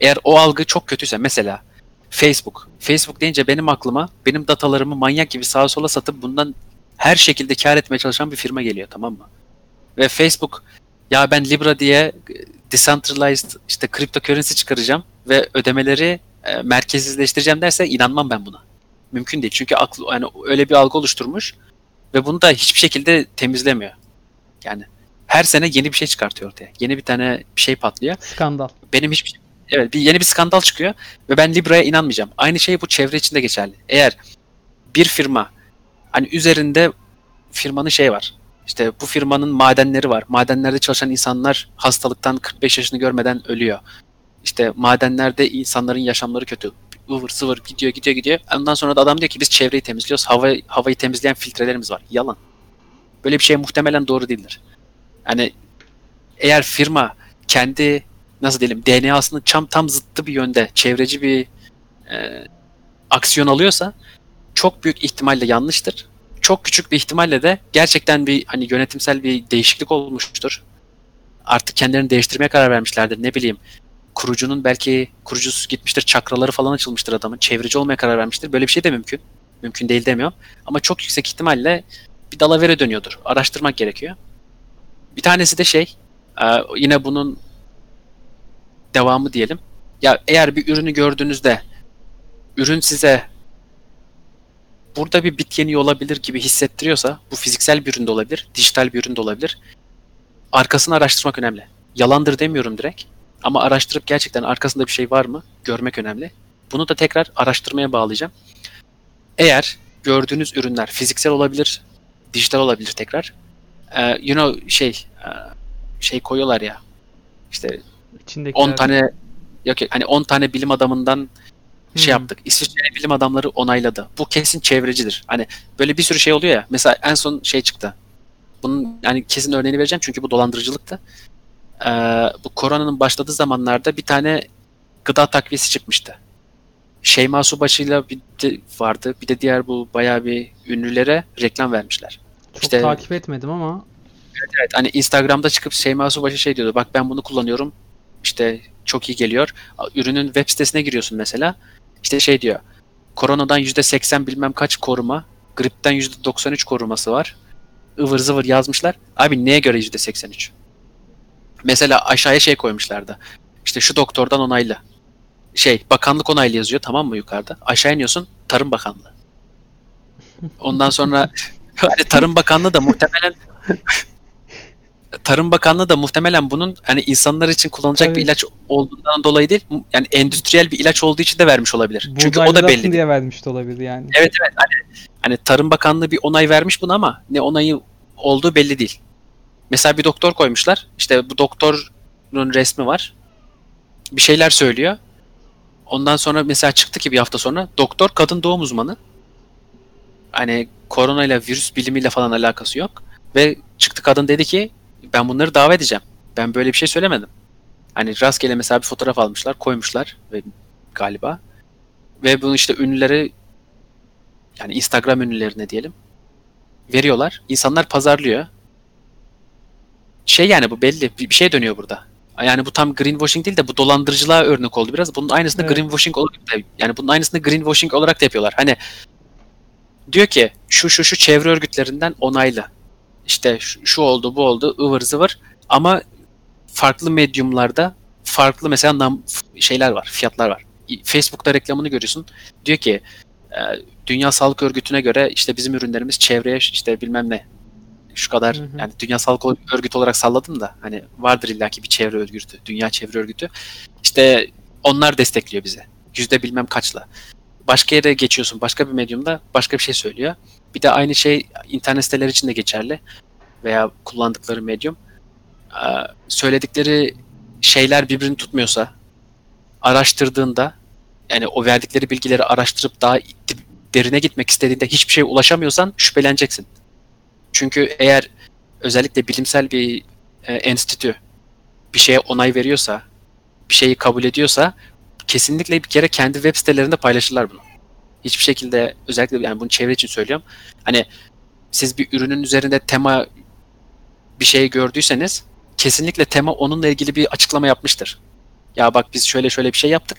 Eğer o algı çok kötüyse mesela Facebook. Facebook deyince benim aklıma benim datalarımı manyak gibi sağa sola satıp bundan her şekilde kar etmeye çalışan bir firma geliyor tamam mı? Ve Facebook ya ben Libra diye e, decentralized işte cryptocurrency çıkaracağım ve ödemeleri e, merkezsizleştireceğim derse inanmam ben buna. Mümkün değil. Çünkü aklı yani öyle bir algı oluşturmuş. ve bunu da hiçbir şekilde temizlemiyor. Yani her sene yeni bir şey çıkartıyor ortaya. Yeni bir tane bir şey patlıyor. Skandal. Benim hiçbir şey- evet bir yeni bir skandal çıkıyor ve ben Libra'ya inanmayacağım. Aynı şey bu çevre için de geçerli. Eğer bir firma hani üzerinde firmanın şey var. İşte bu firmanın madenleri var. Madenlerde çalışan insanlar hastalıktan 45 yaşını görmeden ölüyor. İşte madenlerde insanların yaşamları kötü. ıvır sıvır gidiyor gidiyor gidiyor. Ondan sonra da adam diyor ki biz çevreyi temizliyoruz. Hava, havayı temizleyen filtrelerimiz var. Yalan. Böyle bir şey muhtemelen doğru değildir. Yani eğer firma kendi nasıl diyelim DNA'sının tam, tam zıttı bir yönde çevreci bir e, aksiyon alıyorsa çok büyük ihtimalle yanlıştır. Çok küçük bir ihtimalle de gerçekten bir hani yönetimsel bir değişiklik olmuştur. Artık kendilerini değiştirmeye karar vermişlerdir. Ne bileyim kurucunun belki kurucusu gitmiştir, çakraları falan açılmıştır adamın. Çevreci olmaya karar vermiştir. Böyle bir şey de mümkün. Mümkün değil demiyorum. Ama çok yüksek ihtimalle bir dalavere dönüyordur. Araştırmak gerekiyor. Bir tanesi de şey, e, yine bunun devamı diyelim. Ya eğer bir ürünü gördüğünüzde ürün size burada bir bit yeniği olabilir gibi hissettiriyorsa bu fiziksel bir ürün de olabilir, dijital bir ürün de olabilir. Arkasını araştırmak önemli. Yalandır demiyorum direkt. Ama araştırıp gerçekten arkasında bir şey var mı görmek önemli. Bunu da tekrar araştırmaya bağlayacağım. Eğer gördüğünüz ürünler fiziksel olabilir, dijital olabilir tekrar. Ee, you know şey e, şey koyuyorlar ya. İşte İçindekiler. 10 tane yok, hani 10 tane bilim adamından şey Hmm. yaptık. İsviçre bilim adamları onayladı. Bu kesin çevrecidir. Hani böyle bir sürü şey oluyor ya. Mesela en son şey çıktı. Bunun yani kesin örneğini vereceğim çünkü bu dolandırıcılıktı. Ee, bu koronanın başladığı zamanlarda bir tane gıda takviyesi çıkmıştı. Şeyma Subaşı'yla bir de vardı. Bir de diğer bu bayağı bir ünlülere reklam vermişler. Çok işte- takip etmedim ama Evet hani Instagram'da çıkıp Şeyma Subaşı şey diyordu. Bak ben bunu kullanıyorum. İşte çok iyi geliyor. Ürünün web sitesine giriyorsun mesela. İşte şey diyor. Koronadan %80 bilmem kaç koruma. Gripten %93 koruması var. ıvır zıvır yazmışlar. Abi neye göre %83? Mesela aşağıya şey koymuşlardı. İşte şu doktordan onaylı. Şey bakanlık onaylı yazıyor tamam mı yukarıda? Aşağı iniyorsun Tarım Bakanlığı. Ondan sonra hani Tarım Bakanlığı da muhtemelen Tarım Bakanlığı da muhtemelen bunun hani insanlar için kullanılacak bir Evet. ilaç olduğundan dolayı değil, yani endüstriyel bir ilaç olduğu için de vermiş olabilir. Çünkü o da belli. diye vermiş de olabilir yani. Evet evet hani, hani Tarım Bakanlığı bir onay vermiş buna ama ne onayı olduğu belli değil. Mesela bir doktor koymuşlar. İşte bu doktorun resmi var. Bir şeyler söylüyor. Ondan sonra mesela çıktı ki bir hafta sonra doktor kadın doğum uzmanı. Hani koronayla virüs bilimiyle falan alakası yok. Ve çıktı kadın dedi ki ben bunları dava edeceğim. Ben böyle bir şey söylemedim. Hani rastgele mesela bir fotoğraf almışlar, koymuşlar ve galiba. Ve bunu işte ünlülere yani Instagram ünlülerine diyelim veriyorlar. İnsanlar pazarlıyor. Şey yani bu belli bir şey dönüyor burada. Yani bu tam greenwashing değil de bu dolandırıcılığa örnek oldu biraz. Bunun aynısını Evet. greenwashing olarak da yani bunun aynısını greenwashing olarak da yapıyorlar. Hani diyor ki şu şu şu çevre örgütlerinden onaylı. İşte şu, şu oldu bu oldu ıvır zıvır ama farklı medyumlarda farklı mesela nam, şeyler var, fiyatlar var. Facebook'ta reklamını görüyorsun. Diyor ki e, Dünya Sağlık Örgütü'ne göre işte bizim ürünlerimiz çevreye işte bilmem ne şu kadar Hı hı. yani Dünya Sağlık Örgütü olarak salladım da hani vardır illaki bir çevre örgütü, Dünya Çevre Örgütü. İşte onlar destekliyor bizi. Yüzde bilmem kaçla. Başka yere geçiyorsun, başka bir medyumda başka bir şey söylüyor. Bir de aynı şey internet siteleri için de geçerli veya kullandıkları medyum. Ee, söyledikleri şeyler birbirini tutmuyorsa araştırdığında yani o verdikleri bilgileri araştırıp daha derine gitmek istediğinde hiçbir şeye ulaşamıyorsan şüpheleneceksin. Çünkü eğer özellikle bilimsel bir e, enstitü bir şeye onay veriyorsa, bir şeyi kabul ediyorsa kesinlikle bir kere kendi web sitelerinde paylaşırlar bunu. Hiçbir şekilde özellikle yani bunu çevre için söylüyorum. Hani siz bir ürünün üzerinde tema bir şey gördüyseniz kesinlikle tema onunla ilgili bir açıklama yapmıştır. Ya bak biz şöyle şöyle bir şey yaptık.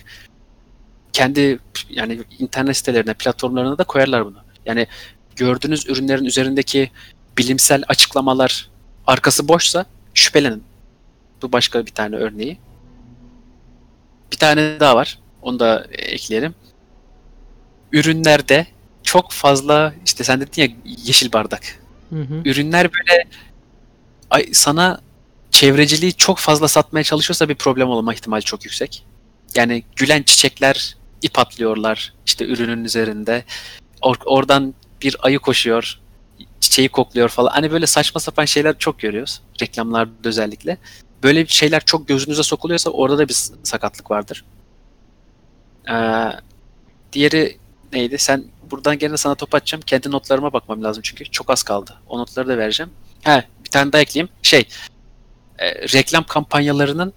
Kendi yani internet sitelerine, platformlarına da koyarlar bunu. Yani gördüğünüz ürünlerin üzerindeki bilimsel açıklamalar arkası boşsa şüphelenin. Bu başka bir tane örneği. Bir tane daha var. Onu da ekleyelim. Ürünlerde çok fazla işte sen dedin ya yeşil bardak. Hı hı. ürünler böyle ay, sana çevreciliği çok fazla satmaya çalışıyorsa bir problem olma ihtimali çok yüksek. Yani gülen çiçekler ip atlıyorlar işte ürünün üzerinde. Or- oradan bir ayı koşuyor, çiçeği kokluyor falan. Hani böyle saçma sapan şeyler çok görüyoruz reklamlarda özellikle. Böyle şeyler çok gözünüze sokuluyorsa orada da bir sakatlık vardır. Ee, diğeri neydi? Sen buradan gene sana top atacağım. Kendi notlarıma bakmam lazım çünkü çok az kaldı. O notları da vereceğim. He, bir tane daha ekleyeyim. Şey, e, reklam kampanyalarının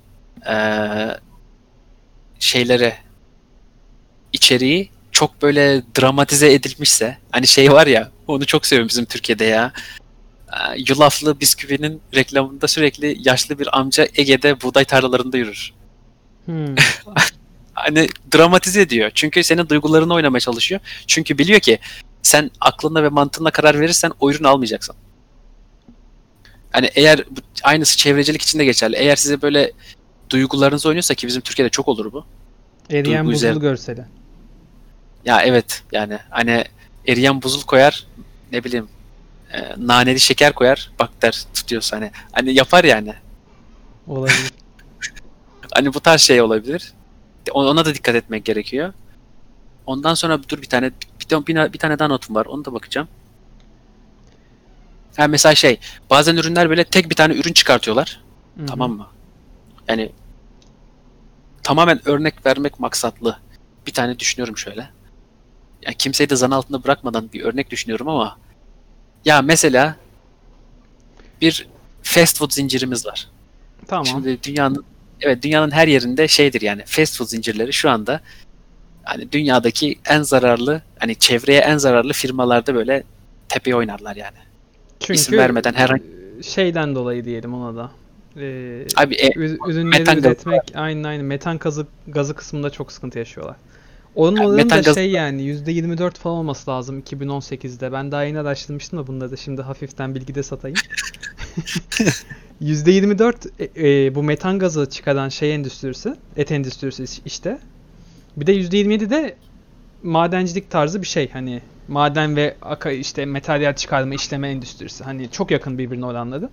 e, şeyleri içeriği çok böyle dramatize edilmişse hani şey var ya onu çok seviyorum bizim Türkiye'de ya. E, Yulaflı bisküvinin reklamında sürekli yaşlı bir amca Ege'de buğday tarlalarında yürür. Hmm. Hani dramatize ediyor. Çünkü senin duygularını oynamaya çalışıyor. Çünkü biliyor ki sen aklınla ve mantığınla karar verirsen o ürünü almayacaksın. Hani eğer aynısı çevrecilik için de geçerli. Eğer size böyle duygularınız oynuyorsa ki bizim Türkiye'de çok olur bu. Eriyen Duygu buzul üzerine. görseli. Ya evet yani hani eriyen buzul koyar ne bileyim e, naneli şeker koyar bak der tutuyorsa hani hani yapar yani. Olabilir. Hani bu tarz şey olabilir. Ona da dikkat etmek gerekiyor. Ondan sonra dur bir tane bir, bir, bir tane daha notum var. Onu da bakacağım. Ha mesela şey, bazen ürünler böyle tek bir tane ürün çıkartıyorlar. Hı hı. Tamam mı? Yani tamamen örnek vermek maksatlı. Bir tane düşünüyorum şöyle. Ya kimseyi de zan altında bırakmadan bir örnek düşünüyorum ama ya mesela bir fast food zincirimiz var. Tamam. Şimdi dünyanın evet dünyanın her yerinde şeydir yani fast food zincirleri şu anda hani dünyadaki en zararlı hani çevreye en zararlı firmalarda böyle tepeye oynarlar yani. Çünkü isim vermeden herhangi- e, şeyden dolayı diyelim ona da. Ee, Abi e, ürünleri metan gazı üretmek aynen aynen metan gazı gazı kısmında çok sıkıntı yaşıyorlar. Onun Yani oranı da gazı- şey yani %24 falan olması lazım 2018'de. Ben daha yeni araştırmıştım da bunları da şimdi hafiften bilgi de satayım. %24 e, e, bu metan gazı çıkaran şey endüstrisi, et endüstrisi iş- işte. Bir de %27 de madencilik tarzı bir şey hani maden ve aka işte materyal çıkarma işleme endüstrisi. Hani çok yakın birbirine oranları.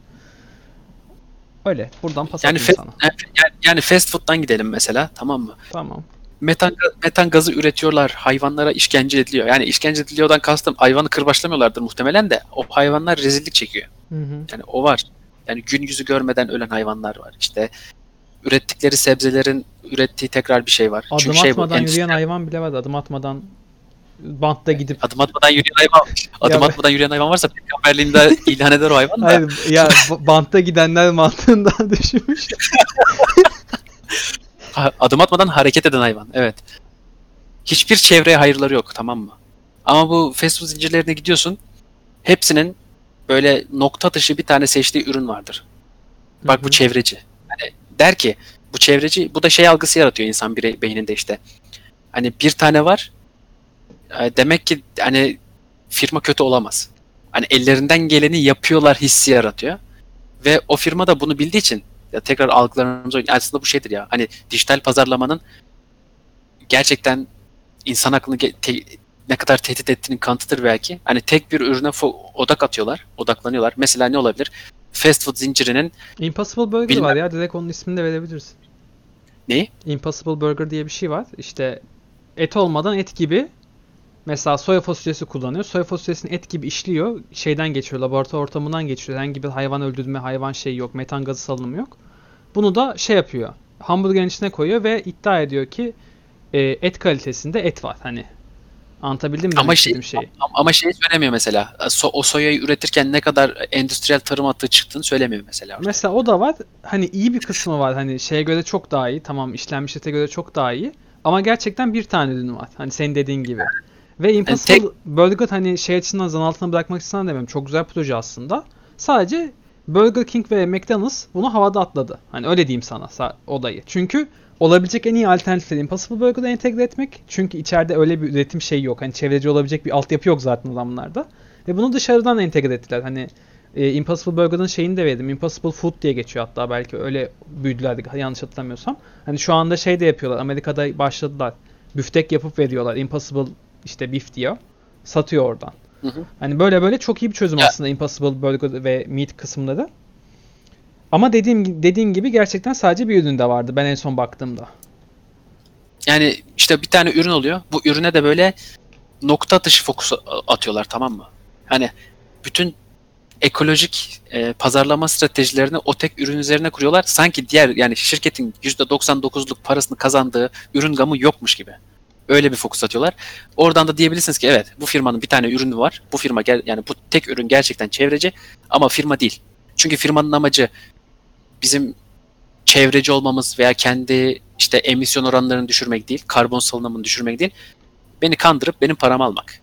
Öyle. Buradan pas yani, sana. yani, yani fast food'dan gidelim mesela tamam mı? Tamam. Metan, metan gazı üretiyorlar. Hayvanlara işkence ediliyor. Yani işkence ediliyordan kastım hayvanı kırbaçlamıyorlardır muhtemelen de o hayvanlar rezillik çekiyor. Hı hı. Yani o var. Yani gün yüzü görmeden ölen hayvanlar var. İşte ürettikleri sebzelerin ürettiği tekrar bir şey var. Adım Çünkü şey bu, atmadan endüstri- yürüyen hayvan bile var. Adım atmadan bantta gidip Adım atmadan yürüyen hayvan. Adım Ya- atmadan yürüyen hayvan varsa peygamberliğinde ilan eder o hayvan da. Hayır, ya ba- bantta gidenler mantığından düşünmüş. Adım atmadan hareket eden hayvan. Evet. Hiçbir çevreye hayırları yok tamam mı? Ama bu fast food zincirlerine gidiyorsun. Hepsinin böyle nokta atışı bir tane seçtiği ürün vardır. Bak Hı bu çevreci. Hani der ki bu çevreci bu da şey algısı yaratıyor insan bire, beyninde işte. Hani bir tane var. e, Demek ki hani firma kötü olamaz. Hani ellerinden geleni yapıyorlar hissi yaratıyor. Ve o firma da bunu bildiği için ya tekrar algılarımız aslında bu şeydir ya. Hani dijital pazarlamanın gerçekten insan aklını ne kadar tehdit ettiğinin kanıtıdır belki. Hani tek bir ürüne odak atıyorlar, odaklanıyorlar. Mesela ne olabilir? Fast food zincirinin Impossible Burger Bilmem. var ya. Direkt onun ismini de verebilirsin. neyi? Impossible Burger diye bir şey var. İşte et olmadan et gibi mesela soya fasulyesi kullanıyor. Soya fasulyesini et gibi işliyor. Şeyden geçiyor. Laboratuvar ortamından geçiyor. Herhangi bir hayvan öldürme, hayvan şeyi yok. Metan gazı salınımı yok. Bunu da şey yapıyor. Hamburgerin içine koyuyor ve iddia ediyor ki e, et kalitesinde et var. Hani anlatabildim mi Ama şey- şeyi? Ama- şeyi söylemiyor mesela. So- o soyayı üretirken ne kadar endüstriyel tarım atığı çıktığını söylemiyor mesela. Mesela o da var. Hani iyi bir kısmı var. Hani şeye göre çok daha iyi. Tamam işlenmiş ete göre çok daha iyi. Ama gerçekten bir tane ürünü var. Hani senin dediğin gibi. Ve Impossible tek- Burger hani şey açısından zan altına bırakmak istedim demiyorum. Çok güzel proje aslında. Sadece Burger King ve McDonald's bunu havada atladı. Hani öyle diyeyim sana sa- olayı. Çünkü olabilecek en iyi alternatifleri Impossible Burger'da entegre etmek. Çünkü içeride öyle bir üretim şeyi yok. Hani çevreci olabilecek bir altyapı yok zaten adamlarda. Ve bunu dışarıdan entegre ettiler. Hani e, Impossible Burger'ın şeyini de verdim. Impossible Food diye geçiyor hatta belki öyle büyüdüler yanlış hatırlamıyorsam. Hani şu anda şey de yapıyorlar. Amerika'da başladılar. Büftek yapıp veriyorlar. Impossible işte beef diyor. Satıyor oradan. Hı Hı. Hani böyle böyle çok iyi bir çözüm Ya- aslında Impossible Burger ve Meat kısımları. Ama dediğim dediğin gibi gerçekten sadece bir üründe vardı ben en son baktığımda. Yani işte bir tane ürün oluyor. Bu ürüne de böyle nokta atışı fokus atıyorlar tamam mı? Hani bütün ekolojik e, pazarlama stratejilerini o tek ürün üzerine kuruyorlar. Sanki diğer yani şirketin %99'luk parasını kazandığı ürün gamı yokmuş gibi. Öyle bir fokus atıyorlar. Oradan da diyebilirsiniz ki evet bu firmanın bir tane ürünü var. Bu firma yani bu tek ürün gerçekten çevreci ama firma değil. Çünkü firmanın amacı bizim çevreci olmamız veya kendi işte emisyon oranlarını düşürmek değil, karbon salınımını düşürmek değil. Beni kandırıp benim paramı almak.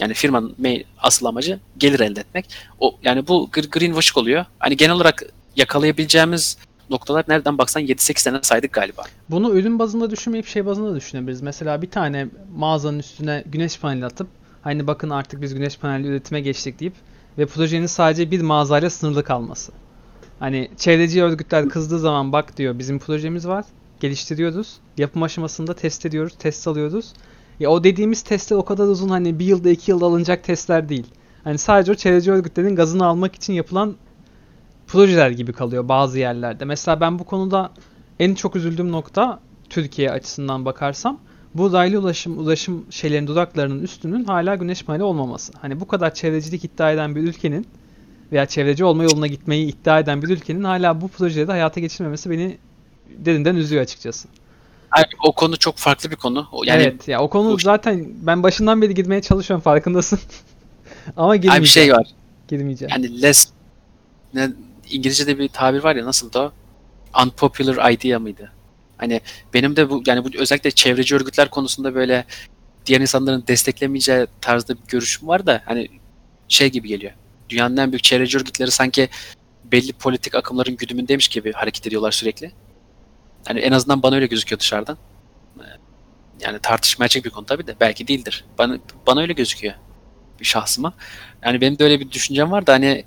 Yani firmanın asıl amacı gelir elde etmek. O yani bu gr- greenwashing oluyor. Hani genel olarak yakalayabileceğimiz noktalar nereden baksan 7-8 tane saydık galiba. Bunu ürün bazında düşünmeyip şey bazında düşünebiliriz. Mesela bir tane mağazanın üstüne güneş paneli atıp hani bakın artık biz güneş paneli üretime geçtik deyip ve projenin sadece bir mağazayla sınırlı kalması. Hani çevreci örgütler kızdığı zaman bak diyor bizim projemiz var. Geliştiriyoruz. Yapım aşamasında test ediyoruz. Test alıyoruz. Ya o dediğimiz testler o kadar uzun hani bir yılda iki yılda alınacak testler değil. Hani sadece o çevreci örgütlerin gazını almak için yapılan projeler gibi kalıyor bazı yerlerde. Mesela ben bu konuda en çok üzüldüğüm nokta Türkiye açısından bakarsam bu raylı ulaşım ulaşım şeylerin duraklarının üstünün hala güneş paneli olmaması. Hani bu kadar çevrecilik iddia eden bir ülkenin veya çevreci olma yoluna gitmeyi iddia eden bir ülkenin hala bu projeyi de hayata geçirmemesi beni derinden üzüyor açıkçası. Yani o konu çok farklı bir konu. Yani evet ya o konu bu- zaten ben başından beri girmeye çalışıyorum farkındasın. Ama girmeyeceğim. bir şey var. Girmeyeceğim. Yani less ne, İngilizce'de bir tabir var ya nasıl da? Unpopular idea mıydı? Hani benim de bu yani bu özellikle çevreci örgütler konusunda böyle diğer insanların desteklemeyeceği tarzda bir görüşüm var da hani şey gibi geliyor. Dünyanın en büyük çevreci örgütleri sanki belli politik akımların güdümündeymiş gibi hareket ediyorlar sürekli. Hani en azından bana öyle gözüküyor dışarıdan. Ee, Yani tartışmaya açık bir konu tabii de belki değildir. Bana, bana öyle gözüküyor bir şahsıma. Yani benim de öyle bir düşüncem var da hani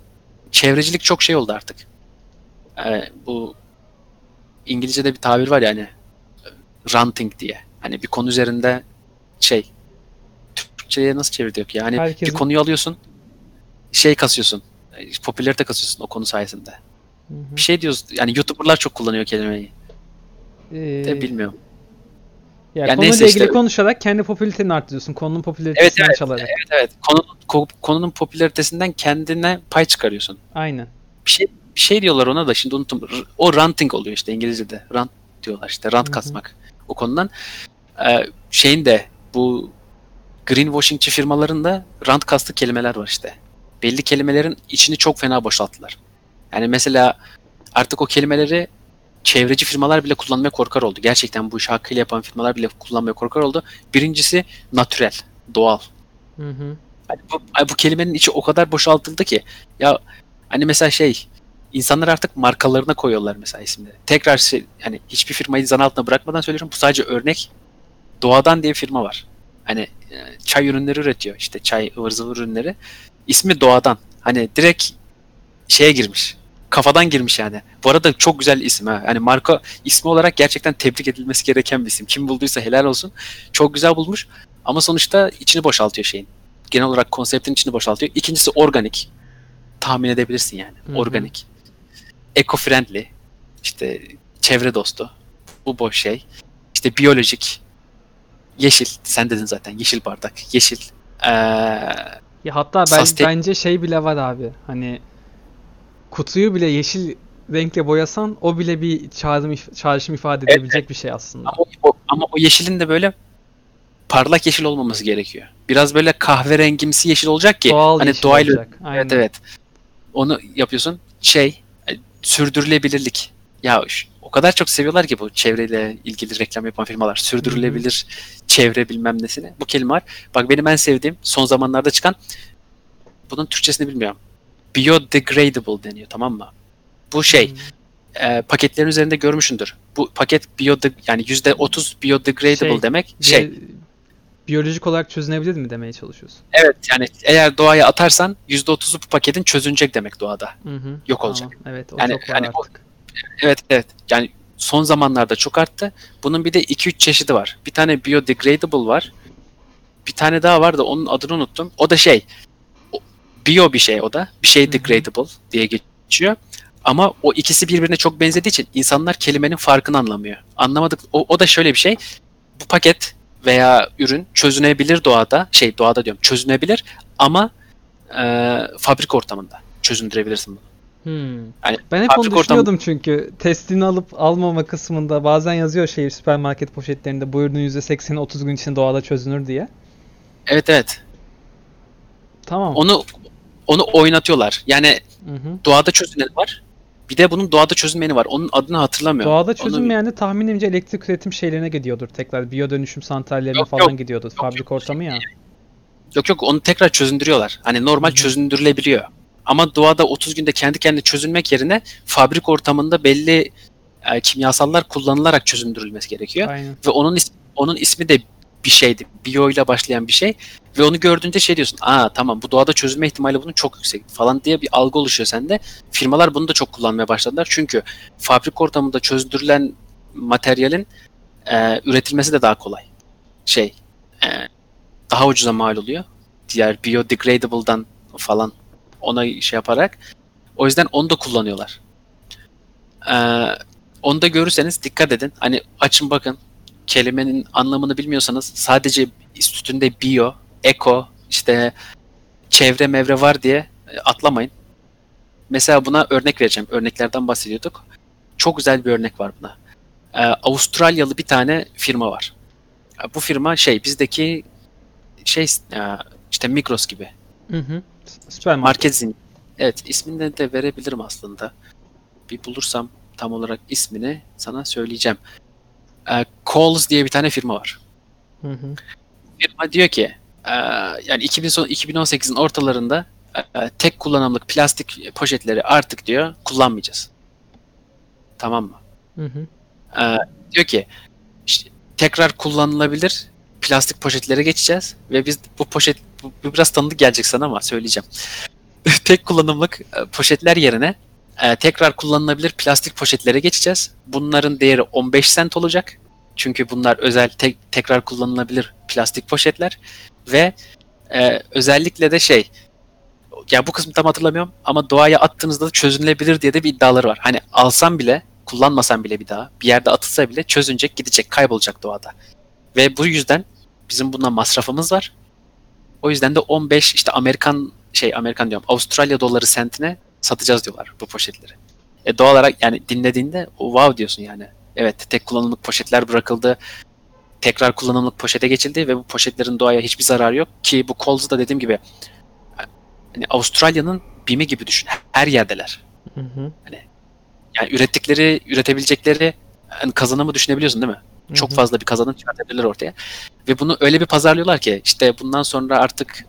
çevrecilik çok şey oldu artık. Ee, bu İngilizce'de bir tabir var yani ranting diye. Hani bir konu üzerinde şey Türkçe'ye nasıl çeviriyor ki? Yani Herkesin- bir konuyu alıyorsun şey kasıyorsun. e, Popülarite kasıyorsun o konu sayesinde. Hı hı. Bir şey diyoruz yani YouTuber'lar çok kullanıyor kelimeyi. Ee, De bilmiyorum. ya Yani konuyla ilgili işte- konuşarak kendi popülariteni arttırıyorsun. Konunun popülaritesinden evet, çalarak. Evet evet. Konu, ko- konunun popülaritesinden kendine pay çıkarıyorsun. Aynen. bir şey bir şey diyorlar ona da şimdi unuttum. O ranting oluyor işte İngilizce'de. Rant diyorlar işte. Rant Hı hı. kasmak. O konudan Ee, şeyin de bu greenwashingçi firmaların da rant kastı kelimeler var işte. Belli kelimelerin içini çok fena boşalttılar. Yani mesela artık o kelimeleri çevreci firmalar bile kullanmaya korkar oldu. Gerçekten bu işi hakkıyla yapan firmalar bile kullanmaya korkar oldu. Birincisi natürel, doğal. Hı hı. Hani bu, bu kelimenin içi o kadar boşaltıldı ki ya hani mesela şey insanlar artık markalarına koyuyorlar mesela isimleri. Tekrar şey, hani hiçbir firmayı zan altına bırakmadan söylüyorum. Bu sadece örnek. Doğadan diye bir firma var. Hani e, çay ürünleri üretiyor. işte çay ıvır zıvır ürünleri. İsmi Doğadan. Hani direkt şeye girmiş. Kafadan girmiş yani. Bu arada çok güzel isim ha. Hani marka ismi olarak gerçekten tebrik edilmesi gereken bir isim. Kim bulduysa helal olsun. Çok güzel bulmuş. Ama sonuçta içini boşaltıyor şeyin genel olarak konseptin içini boşaltıyor. İkincisi organik. Tahmin edebilirsin yani. Hı hı. Organik. Eco-friendly. İşte çevre dostu. Bu boş şey. İşte biyolojik. Yeşil. Sen dedin zaten. Yeşil bardak. Yeşil. Ee, Ya hatta ben Sustain- bence şey bile var abi. Hani kutuyu bile yeşil renkle boyasan o bile bir çağrım, çağrışım ifade edebilecek bir şey aslında. ama, o, ama o yeşilin de böyle parlak yeşil olmaması gerekiyor. Biraz böyle kahverengimsi yeşil olacak ki Doğal hani doğayla olacak. Aynen. Evet evet. Onu yapıyorsun. Şey, e, sürdürülebilirlik. Ya ş- o kadar çok seviyorlar ki bu çevreyle ilgili reklam yapan firmalar. Sürdürülebilir çevre bilmem nesini. Bu kelime var. Bak benim en sevdiğim son zamanlarda çıkan bunun Türkçesini bilmiyorum. Biodegradable deniyor tamam mı? Bu şey Hmm. e, paketlerin üzerinde görmüşsündür. Bu paket biode yani %30 biodegradable Şey, demek. Şey biyolojik olarak çözünebilir mi demeye çalışıyorsun? evet yani eğer doğaya atarsan %30'u bu paketin çözünecek demek doğada. Hı hı. Yok olacak. Tamam, Evet o Yani- çok var yani o- artık. Evet evet. Yani son zamanlarda çok arttı. Bunun bir de 2-3 çeşidi var. Bir tane biodegradable var. Bir tane daha var da onun adını unuttum. O da şey Bio bir şey o da. Bir şey degradable diye geçiyor. Ama o ikisi birbirine çok benzediği için insanlar kelimenin farkını anlamıyor. Anlamadık. O, o da şöyle bir şey. Bu paket veya ürün çözünebilir doğada. Şey doğada diyorum çözünebilir ama e, fabrik ortamında çözündürebilirsin bunu. Hmm. Yani Ben hep onu fabrik ortam- düşünüyordum çünkü testini alıp almama kısmında bazen yazıyor şey süpermarket poşetlerinde bu ürünün %80'i 30 gün içinde doğada çözünür diye. Evet evet. Tamam. Onu onu oynatıyorlar. Yani Hı hı. doğada çözüneni var. Bir de bunun doğada çözünmeyeni var. Onun adını hatırlamıyorum. Doğada çözünmeyen de tahminimce elektrik üretim şeylerine gidiyordur tekrar. Biyo dönüşüm santrallerine Yok, falan yok. gidiyordur. Yok, Fabrik yok. ortamı ya. Yok yok onu tekrar çözündürüyorlar. Hani normal Hı hı. çözündürülebiliyor. Ama doğada 30 günde kendi kendine çözülmek yerine fabrik ortamında belli e, kimyasallar kullanılarak çözündürülmesi gerekiyor. Aynen. Ve onun ismi, onun ismi de bir şeydi. Bio ile başlayan bir şey. Ve onu gördüğünde şey diyorsun. Aa tamam bu doğada çözülme ihtimali bunun çok yüksek falan diye bir algı oluşuyor sende. Firmalar bunu da çok kullanmaya başladılar. Çünkü fabrik ortamında çözdürülen materyalin e, üretilmesi de daha kolay. Şey e, daha ucuza mal oluyor. Diğer biodegradable'dan falan ona şey yaparak. O yüzden onu da kullanıyorlar. Ee, onu da görürseniz dikkat edin. Hani açın bakın. Kelimenin anlamını bilmiyorsanız sadece üstünde bio, eko, işte çevre mevre var diye e, atlamayın. Mesela buna örnek vereceğim. Örneklerden bahsediyorduk. Çok güzel bir örnek var buna. Ee, Avustralyalı bir tane firma var. Bu firma şey bizdeki şey e, işte Migros gibi Hı hı. Süpermarket. market zinciri. Evet ismini de verebilirim aslında. Bir bulursam tam olarak ismini sana söyleyeceğim. Ee, Coles diye bir tane firma var. Hı hı. Firma diyor ki e, yani 2000 son 2018'in ortalarında e, tek kullanımlık plastik poşetleri artık diyor kullanmayacağız. Tamam mı? Hı hı. Ee, diyor ki işte tekrar kullanılabilir plastik poşetlere geçeceğiz ve biz bu poşet bu, biraz tanıdık gelecek sana ama söyleyeceğim. Tek kullanımlık e, poşetler yerine e, tekrar kullanılabilir plastik poşetlere geçeceğiz. Bunların değeri 15 sent olacak. Çünkü bunlar özel tek, tekrar kullanılabilir plastik poşetler ve e, özellikle de şey ya bu kısmı tam hatırlamıyorum ama doğaya attığınızda da çözünülebilir diye de bir iddiaları var. Hani alsam bile kullanmasam bile bir daha bir yerde atılsa bile çözünecek gidecek kaybolacak doğada. Ve bu yüzden bizim bundan masrafımız var. O yüzden de 15 işte Amerikan şey Amerikan diyorum Avustralya doları sentine satacağız diyorlar bu poşetleri. E doğal olarak yani dinlediğinde wow diyorsun yani. Evet tek kullanımlık poşetler bırakıldı. Tekrar kullanımlık poşete geçildi ve bu poşetlerin doğaya hiçbir zararı yok ki bu Coles'u da dediğim gibi hani Avustralya'nın bimi gibi düşün. Her yerdeler. Hı hı. Yani ürettikleri, üretebilecekleri yani kazanımı düşünebiliyorsun değil mi? Çok fazla bir kazanım çıkartabilirler ortaya. Ve bunu öyle bir pazarlıyorlar ki işte bundan sonra artık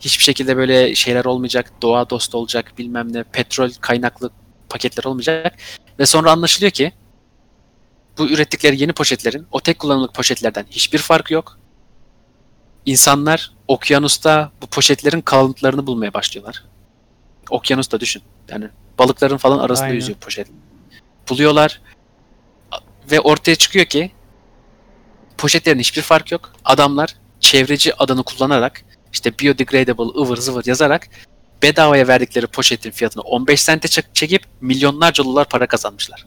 hiçbir şekilde böyle şeyler olmayacak, doğa dostu olacak, bilmem ne, petrol kaynaklı paketler olmayacak. Ve sonra anlaşılıyor ki bu ürettikleri yeni poşetlerin o tek kullanımlık poşetlerden hiçbir farkı yok. İnsanlar okyanusta bu poşetlerin kalıntılarını bulmaya başlıyorlar. Okyanusta düşün. Yani balıkların falan arasında Aynen. yüzüyor poşet. Buluyorlar ve ortaya çıkıyor ki poşetlerin hiçbir fark yok. Adamlar çevreci adını kullanarak işte biodegradable ıvır zıvır yazarak bedavaya verdikleri poşetin fiyatını 15 sente çek- çekip milyonlarca dolar para kazanmışlar.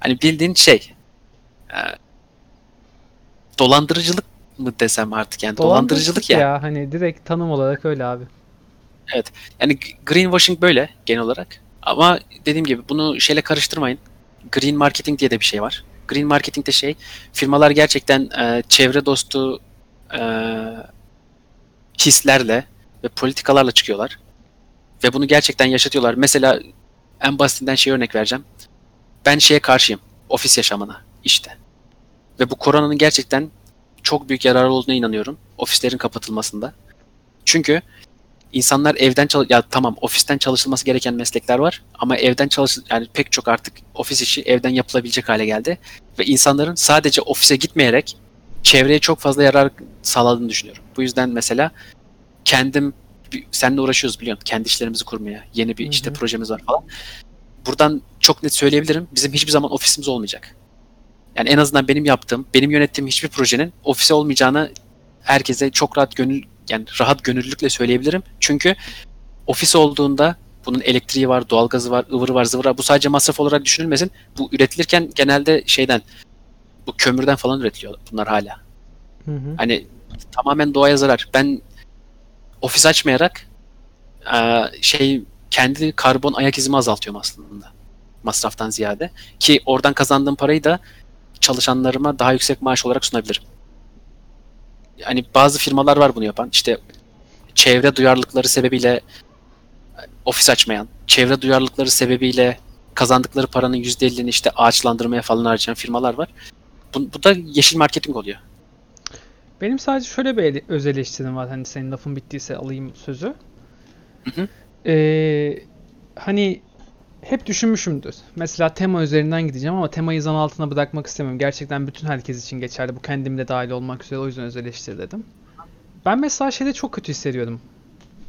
Hani bildiğin şey e, dolandırıcılık mı desem artık yani dolandırıcılık ya. ya. Hani direkt tanım olarak öyle abi. Yani g- greenwashing böyle genel olarak. Ama dediğim gibi bunu şeyle karıştırmayın. Green marketing diye de bir şey var. Green marketing de şey, firmalar gerçekten e, çevre dostu e, hislerle ve politikalarla çıkıyorlar. Ve bunu gerçekten yaşatıyorlar. Mesela en basitinden şey örnek vereceğim. Ben şeye karşıyım. Ofis yaşamına işte. Ve bu koronanın gerçekten çok büyük yararı olduğuna inanıyorum. Ofislerin kapatılmasında. Çünkü insanlar evden çalış ya tamam ofisten çalışılması gereken meslekler var ama evden çalış yani pek çok artık ofis işi evden yapılabilecek hale geldi ve insanların sadece ofise gitmeyerek çevreye çok fazla yarar sağladığını düşünüyorum. Bu yüzden mesela kendim seninle uğraşıyoruz biliyorsun kendi işlerimizi kurmaya. Yeni bir Hı işte projemiz var falan. Buradan çok net söyleyebilirim. Bizim hiçbir zaman ofisimiz olmayacak. Yani en azından benim yaptığım, benim yönettiğim hiçbir projenin ofise olmayacağını herkese çok rahat gönül yani rahat gönüllülükle söyleyebilirim. Çünkü ofis olduğunda bunun elektriği var, doğalgazı var, ıvırı var, zıvırı var. Bu sadece masraf olarak düşünülmesin. Bu üretilirken genelde şeyden bu kömürden falan üretiliyor bunlar hala. Hı hı. Hani tamamen doğaya zarar. Ben ofis açmayarak şey kendi karbon ayak izimi azaltıyorum aslında. Masraftan ziyade. Ki oradan kazandığım parayı da çalışanlarıma daha yüksek maaş olarak sunabilirim. Yani bazı firmalar var bunu yapan. İşte çevre duyarlılıkları sebebiyle ofis açmayan, çevre duyarlılıkları sebebiyle kazandıkları paranın %50'ni işte ağaçlandırmaya falan harcayan firmalar var. Bu, bu da yeşil marketing oluyor. Benim sadece şöyle bir öz eleştirim var. Hani senin lafın bittiyse alayım sözü. Hı hı. Ee, hani hep düşünmüşümdür. Mesela tema üzerinden gideceğim ama temayı zan altına bırakmak istemiyorum. Gerçekten bütün herkes için geçerli. Bu kendim de dahil olmak üzere o yüzden öz eleştiri dedim. Ben mesela şeyde çok kötü hissediyorum.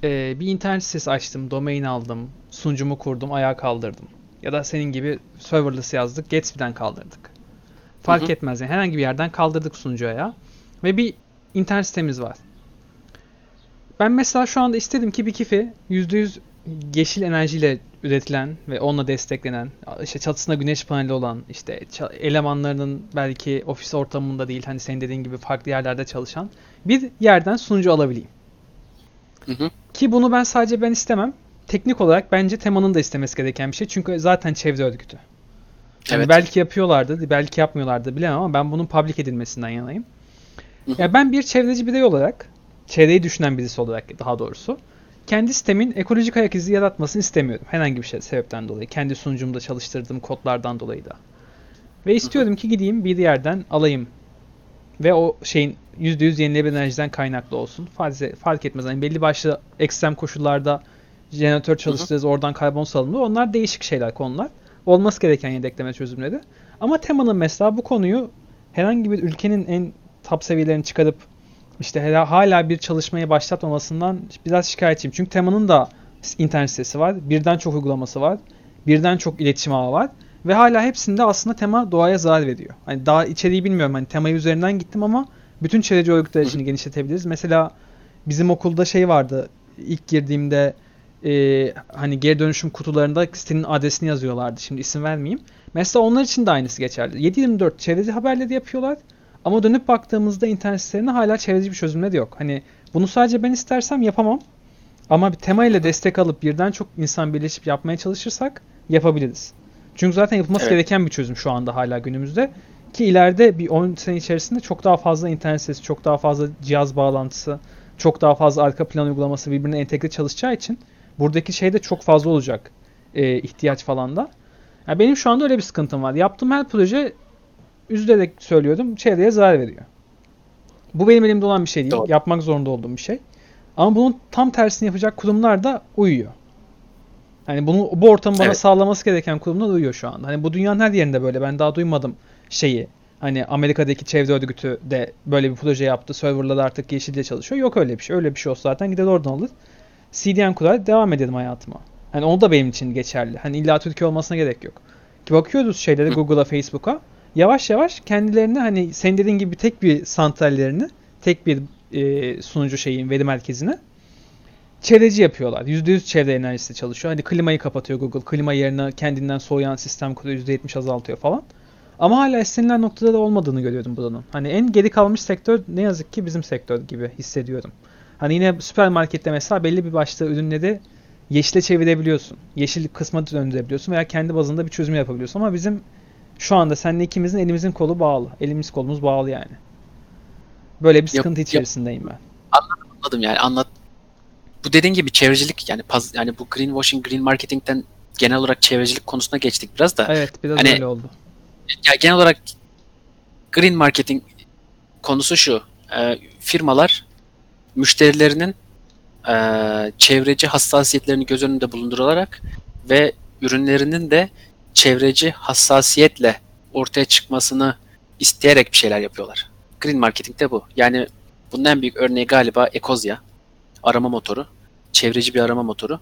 Ee, bir internet sitesi açtım, domain aldım, sunucumu kurdum, ayağa kaldırdım. Ya da senin gibi serverless yazdık, Gatsby'den kaldırdık. Fark Hı hı. etmez yani herhangi bir yerden kaldırdık sunucu ayağı. Ve bir internet sitemiz var. Ben mesela şu anda istedim ki bir kifi %100 yeşil enerjiyle üretilen ve onunla desteklenen, işte çatısında güneş paneli olan, işte elemanlarının belki ofis ortamında değil, hani senin dediğin gibi farklı yerlerde çalışan bir yerden sunucu alabileyim. Hı hı. Ki bunu ben sadece ben istemem. Teknik olarak bence temanın da istemesi gereken bir şey. Çünkü zaten çevre örgütü. Yani Evet. belki yapıyorlardı, belki yapmıyorlardı bilemem ama ben bunun public edilmesinden yanayım. Hı hı. Ya ben bir çevreci birey olarak, çevreyi düşünen birisi olarak daha doğrusu, kendi sistemin ekolojik ayak izi yaratmasını istemiyorum. Herhangi bir şey sebepten dolayı. Kendi sunucumda çalıştırdığım kodlardan dolayı da. Ve istiyorum ki gideyim bir yerden alayım. Ve o şeyin %100 yenilenebilir enerjiden kaynaklı olsun. Fark, fark etmez. Hani belli başlı ekstrem koşullarda jeneratör çalıştırırız, oradan karbon salınır. Onlar değişik şeyler, konular. Olması gereken yedekleme çözümleri. Ama temanın mesela bu konuyu herhangi bir ülkenin en top seviyelerini çıkarıp işte hala, bir çalışmayı başlatmamasından biraz şikayetçiyim. Çünkü temanın da internet sitesi var. Birden çok uygulaması var. Birden çok iletişim ağı var. Ve hala hepsinde aslında tema doğaya zarar veriyor. Hani daha içeriği bilmiyorum. Hani temayı üzerinden gittim ama bütün çevreci örgütler için genişletebiliriz. Mesela bizim okulda şey vardı. İlk girdiğimde e, hani geri dönüşüm kutularında sitenin adresini yazıyorlardı. Şimdi isim vermeyeyim. Mesela onlar için de aynısı geçerli. 7/24 çevreci haberleri yapıyorlar. Ama dönüp baktığımızda internet sitelerinde hala çevreci bir çözümleri yok. Hani bunu sadece ben istersem yapamam. Ama bir tema ile destek alıp birden çok insan birleşip yapmaya çalışırsak yapabiliriz. Çünkü zaten yapılması Evet. gereken bir çözüm şu anda hala günümüzde. Ki ileride bir 10 sene içerisinde çok daha fazla internet sitesi, çok daha fazla cihaz bağlantısı, çok daha fazla arka plan uygulaması birbirine entegre çalışacağı için buradaki şey de çok fazla olacak e, ihtiyaç falan da. Yani benim şu anda öyle bir sıkıntım var. Yaptığım her proje üzülerek söylüyorum çevreye zarar veriyor. Bu benim elimde olan bir şey değil. Doğru. Yapmak zorunda olduğum bir şey. Ama bunun tam tersini yapacak kurumlar da uyuyor. Hani bunu bu ortamı bana Evet. sağlaması gereken kurumlar uyuyor şu anda. Hani bu dünyanın her yerinde böyle. Ben daha duymadım şeyi. Hani Amerika'daki çevre örgütü de böyle bir proje yaptı. Serverlar artık yeşilce çalışıyor. Yok öyle bir şey. Öyle bir şey olsa zaten gider oradan alır. CDN kurar devam ederim hayatıma. Hani o da benim için geçerli. Hani illa Türkiye olmasına gerek yok. Ki bakıyoruz şeylere. Google'a, Facebook'a. Yavaş yavaş kendilerini hani senin dediğin gibi tek bir santrallerini, tek bir e, sunucu şeyin veri merkezine çevreci yapıyorlar. %100 çevre enerjisi çalışıyor. Hani klimayı kapatıyor Google. Klima yerine kendinden soğuyan sistem kuruyor. %70 azaltıyor falan. Ama hala istenilen noktada da olmadığını görüyorum buranın. Hani en geri kalmış sektör ne yazık ki bizim sektör gibi hissediyorum. Hani yine süpermarkette mesela belli bir başta ürünleri yeşile çevirebiliyorsun. Yeşil kısma döndürebiliyorsun veya kendi bazında bir çözüm yapabiliyorsun. Ama bizim şu anda seninle ikimizin elimizin kolu bağlı. Elimiz kolumuz bağlı yani. Böyle bir Yok, sıkıntı yok. içerisindeyim ben. Anladım yani anlat. Bu dediğin gibi çevrecilik yani paz, yani bu greenwashing, green marketing'ten genel olarak çevrecilik konusuna geçtik biraz da. Evet biraz Hani- öyle oldu. Ya genel olarak green marketing konusu şu. e, firmalar müşterilerinin e, çevreci hassasiyetlerini göz önünde bulundurarak ve ürünlerinin de çevreci hassasiyetle ortaya çıkmasını isteyerek bir şeyler yapıyorlar. Green marketing de bu. Yani bunun en büyük örneği galiba Ecosia arama motoru. Çevreci bir arama motoru.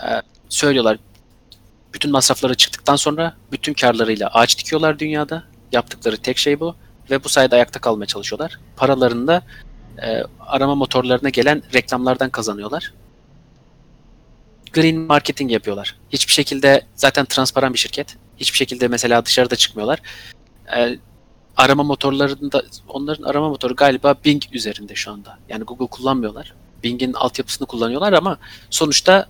E, söylüyorlar bütün masrafları çıktıktan sonra bütün karlarıyla ağaç dikiyorlar dünyada. Yaptıkları tek şey bu ve bu sayede ayakta kalmaya çalışıyorlar. Paralarını da e, arama motorlarına gelen reklamlardan kazanıyorlar. Green marketing yapıyorlar. Hiçbir şekilde zaten transparan bir şirket. Hiçbir şekilde mesela dışarıda çıkmıyorlar. E, arama motorlarında onların arama motoru galiba Bing üzerinde şu anda. Yani Google kullanmıyorlar. Bing'in altyapısını kullanıyorlar ama sonuçta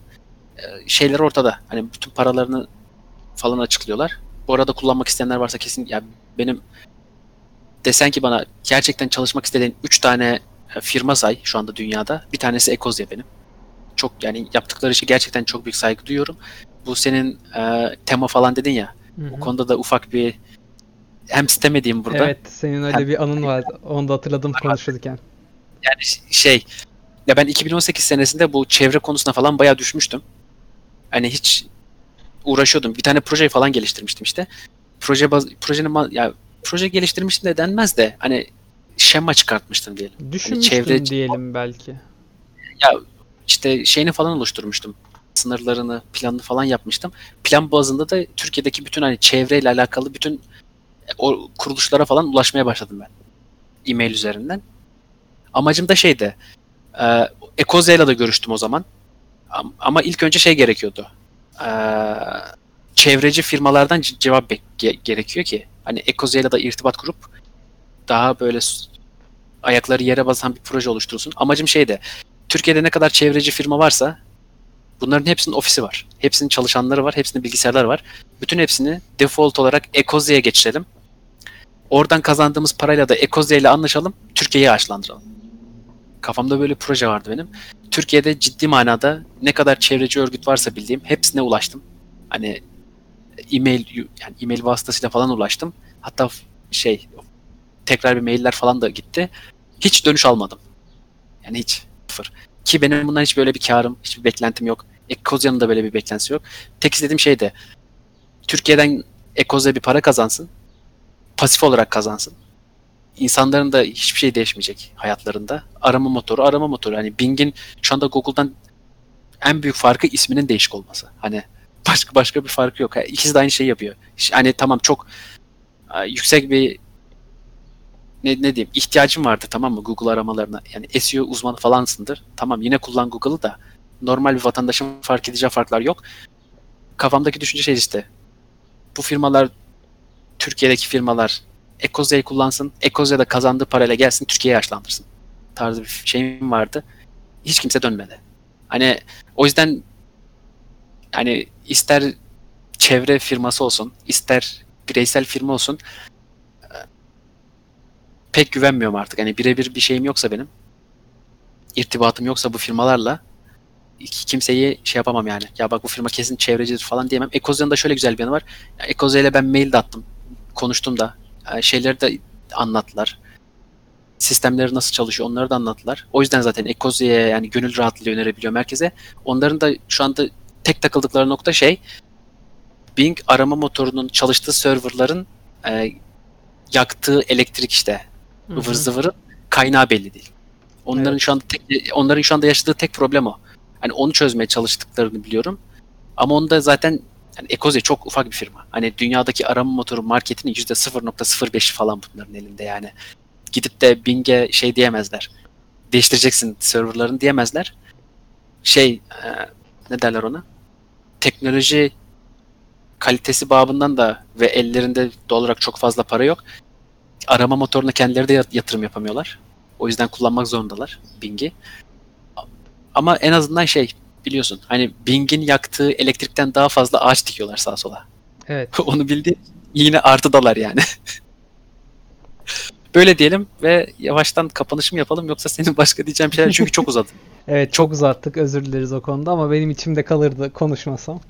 e, şeyler ortada. Hani bütün paralarını falan açıklıyorlar. Bu arada kullanmak isteyenler varsa kesin ya benim desen ki bana gerçekten çalışmak istediğin 3 tane e, firma say şu anda dünyada. Bir tanesi Ecosia benim. Çok yani yaptıkları işe gerçekten çok büyük saygı duyuyorum. Bu senin e, tema falan dedin ya. Hı O konuda da ufak bir hem sitemediğim burada. Evet, senin öyle bir anın var. Onu da hatırladım konuşurken. Yani şey ya ben 2018 senesinde bu çevre konusuna falan bayağı düşmüştüm. Hani hiç uğraşıyordum. Bir tane proje falan geliştirmiştim işte. Proje baz, projenin ya proje geliştirmiştim de denmez de hani şema çıkartmıştım diyelim. Düşünmüştün çevre- diyelim belki. İşte şeyini falan oluşturmuştum. Sınırlarını, planını falan yapmıştım. Plan bazında da Türkiye'deki bütün hani çevreyle alakalı bütün o kuruluşlara falan ulaşmaya başladım ben. E-mail üzerinden. Amacım da şeydi. E, Ecozia'yla da görüştüm o zaman. Am- Ama ilk önce şey gerekiyordu. E, çevreci firmalardan ce- cevap ge- gerekiyor ki. Hani Ecozia'yla da irtibat kurup daha böyle ayakları yere basan bir proje oluşturulsun. Amacım şeydi. Türkiye'de ne kadar çevreci firma varsa bunların hepsinin ofisi var. Hepsinin çalışanları var. Hepsinin bilgisayarları var. Bütün hepsini default olarak Ecozia'ya geçirelim. Oradan kazandığımız parayla da Ecozia ile anlaşalım. Türkiye'yi ağaçlandıralım. Kafamda böyle proje vardı benim. Türkiye'de ciddi manada ne kadar çevreci örgüt varsa bildiğim hepsine ulaştım. Hani e-mail yani e-mail vasıtasıyla falan ulaştım. Hatta şey tekrar bir mailler falan da gitti. Hiç dönüş almadım. Yani hiç sıfır. Ki benim bundan hiç böyle bir karım, hiçbir beklentim yok. Ekozya'nın da böyle bir beklentisi yok. Tek istediğim şey de Türkiye'den Ekozya bir para kazansın. Pasif olarak kazansın. İnsanların da hiçbir şey değişmeyecek hayatlarında. Arama motoru, arama motoru. Hani Bing'in şu anda Google'dan en büyük farkı isminin değişik olması. Hani başka başka bir farkı yok. İkisi de aynı şeyi yapıyor. Hani tamam çok yüksek bir ne, ne diyeyim ihtiyacın vardı tamam mı Google aramalarına. Yani SEO uzmanı falansındır. Tamam yine kullan Google'ı da normal bir vatandaşın fark edeceği farklar yok. Kafamdaki düşünce şey işte. Bu firmalar Türkiye'deki firmalar Ecozia'yı kullansın. Ecozia da kazandığı parayla gelsin Türkiye'yi yaşlandırsın. Tarzı bir şeyim vardı. Hiç kimse dönmedi. Hani o yüzden hani ister çevre firması olsun, ister bireysel firma olsun pek güvenmiyorum artık. Hani birebir bir şeyim yoksa benim, irtibatım yoksa bu firmalarla ki- kimseyi şey yapamam yani. Ya bak bu firma kesin çevrecidir falan diyemem. Ecozia'nın da şöyle güzel bir yanı var. Ya Ecozia ile ben mail de attım. Konuştum da. E, Şeyleri de anlattılar. Sistemleri nasıl çalışıyor onları da anlattılar. O yüzden zaten Ecozia'ya yani gönül rahatlığıyla önerebiliyorum herkese. Onların da şu anda tek takıldıkları nokta şey Bing arama motorunun çalıştığı serverların e, yaktığı elektrik işte. Ivır zıvırın kaynağı belli değil. Onların Evet. şu anda tek, onların şu anda yaşadığı tek problem o. Hani onu çözmeye çalıştıklarını biliyorum. Ama onu da zaten yani Ecosia çok ufak bir firma. Hani dünyadaki arama motoru marketinin %0.05 falan bunların elinde yani. Gidip de Bing'e şey diyemezler. Değiştireceksin serverlarını diyemezler. Şey e, ne derler ona? Teknoloji kalitesi babından da ve ellerinde doğal olarak çok fazla para yok. Arama motoruna kendileri de yat- yatırım yapamıyorlar. O yüzden kullanmak zorundalar Bing'i. Ama en azından şey biliyorsun hani Bing'in yaktığı elektrikten daha fazla ağaç dikiyorlar sağa sola. Evet. Onu bildi. Yine artıdalar yani. Böyle diyelim ve yavaştan kapanışımı yapalım yoksa senin başka diyeceğim şeyler çünkü çok uzadı. Evet çok uzattık özür dileriz o konuda ama benim içimde kalırdı konuşmasam.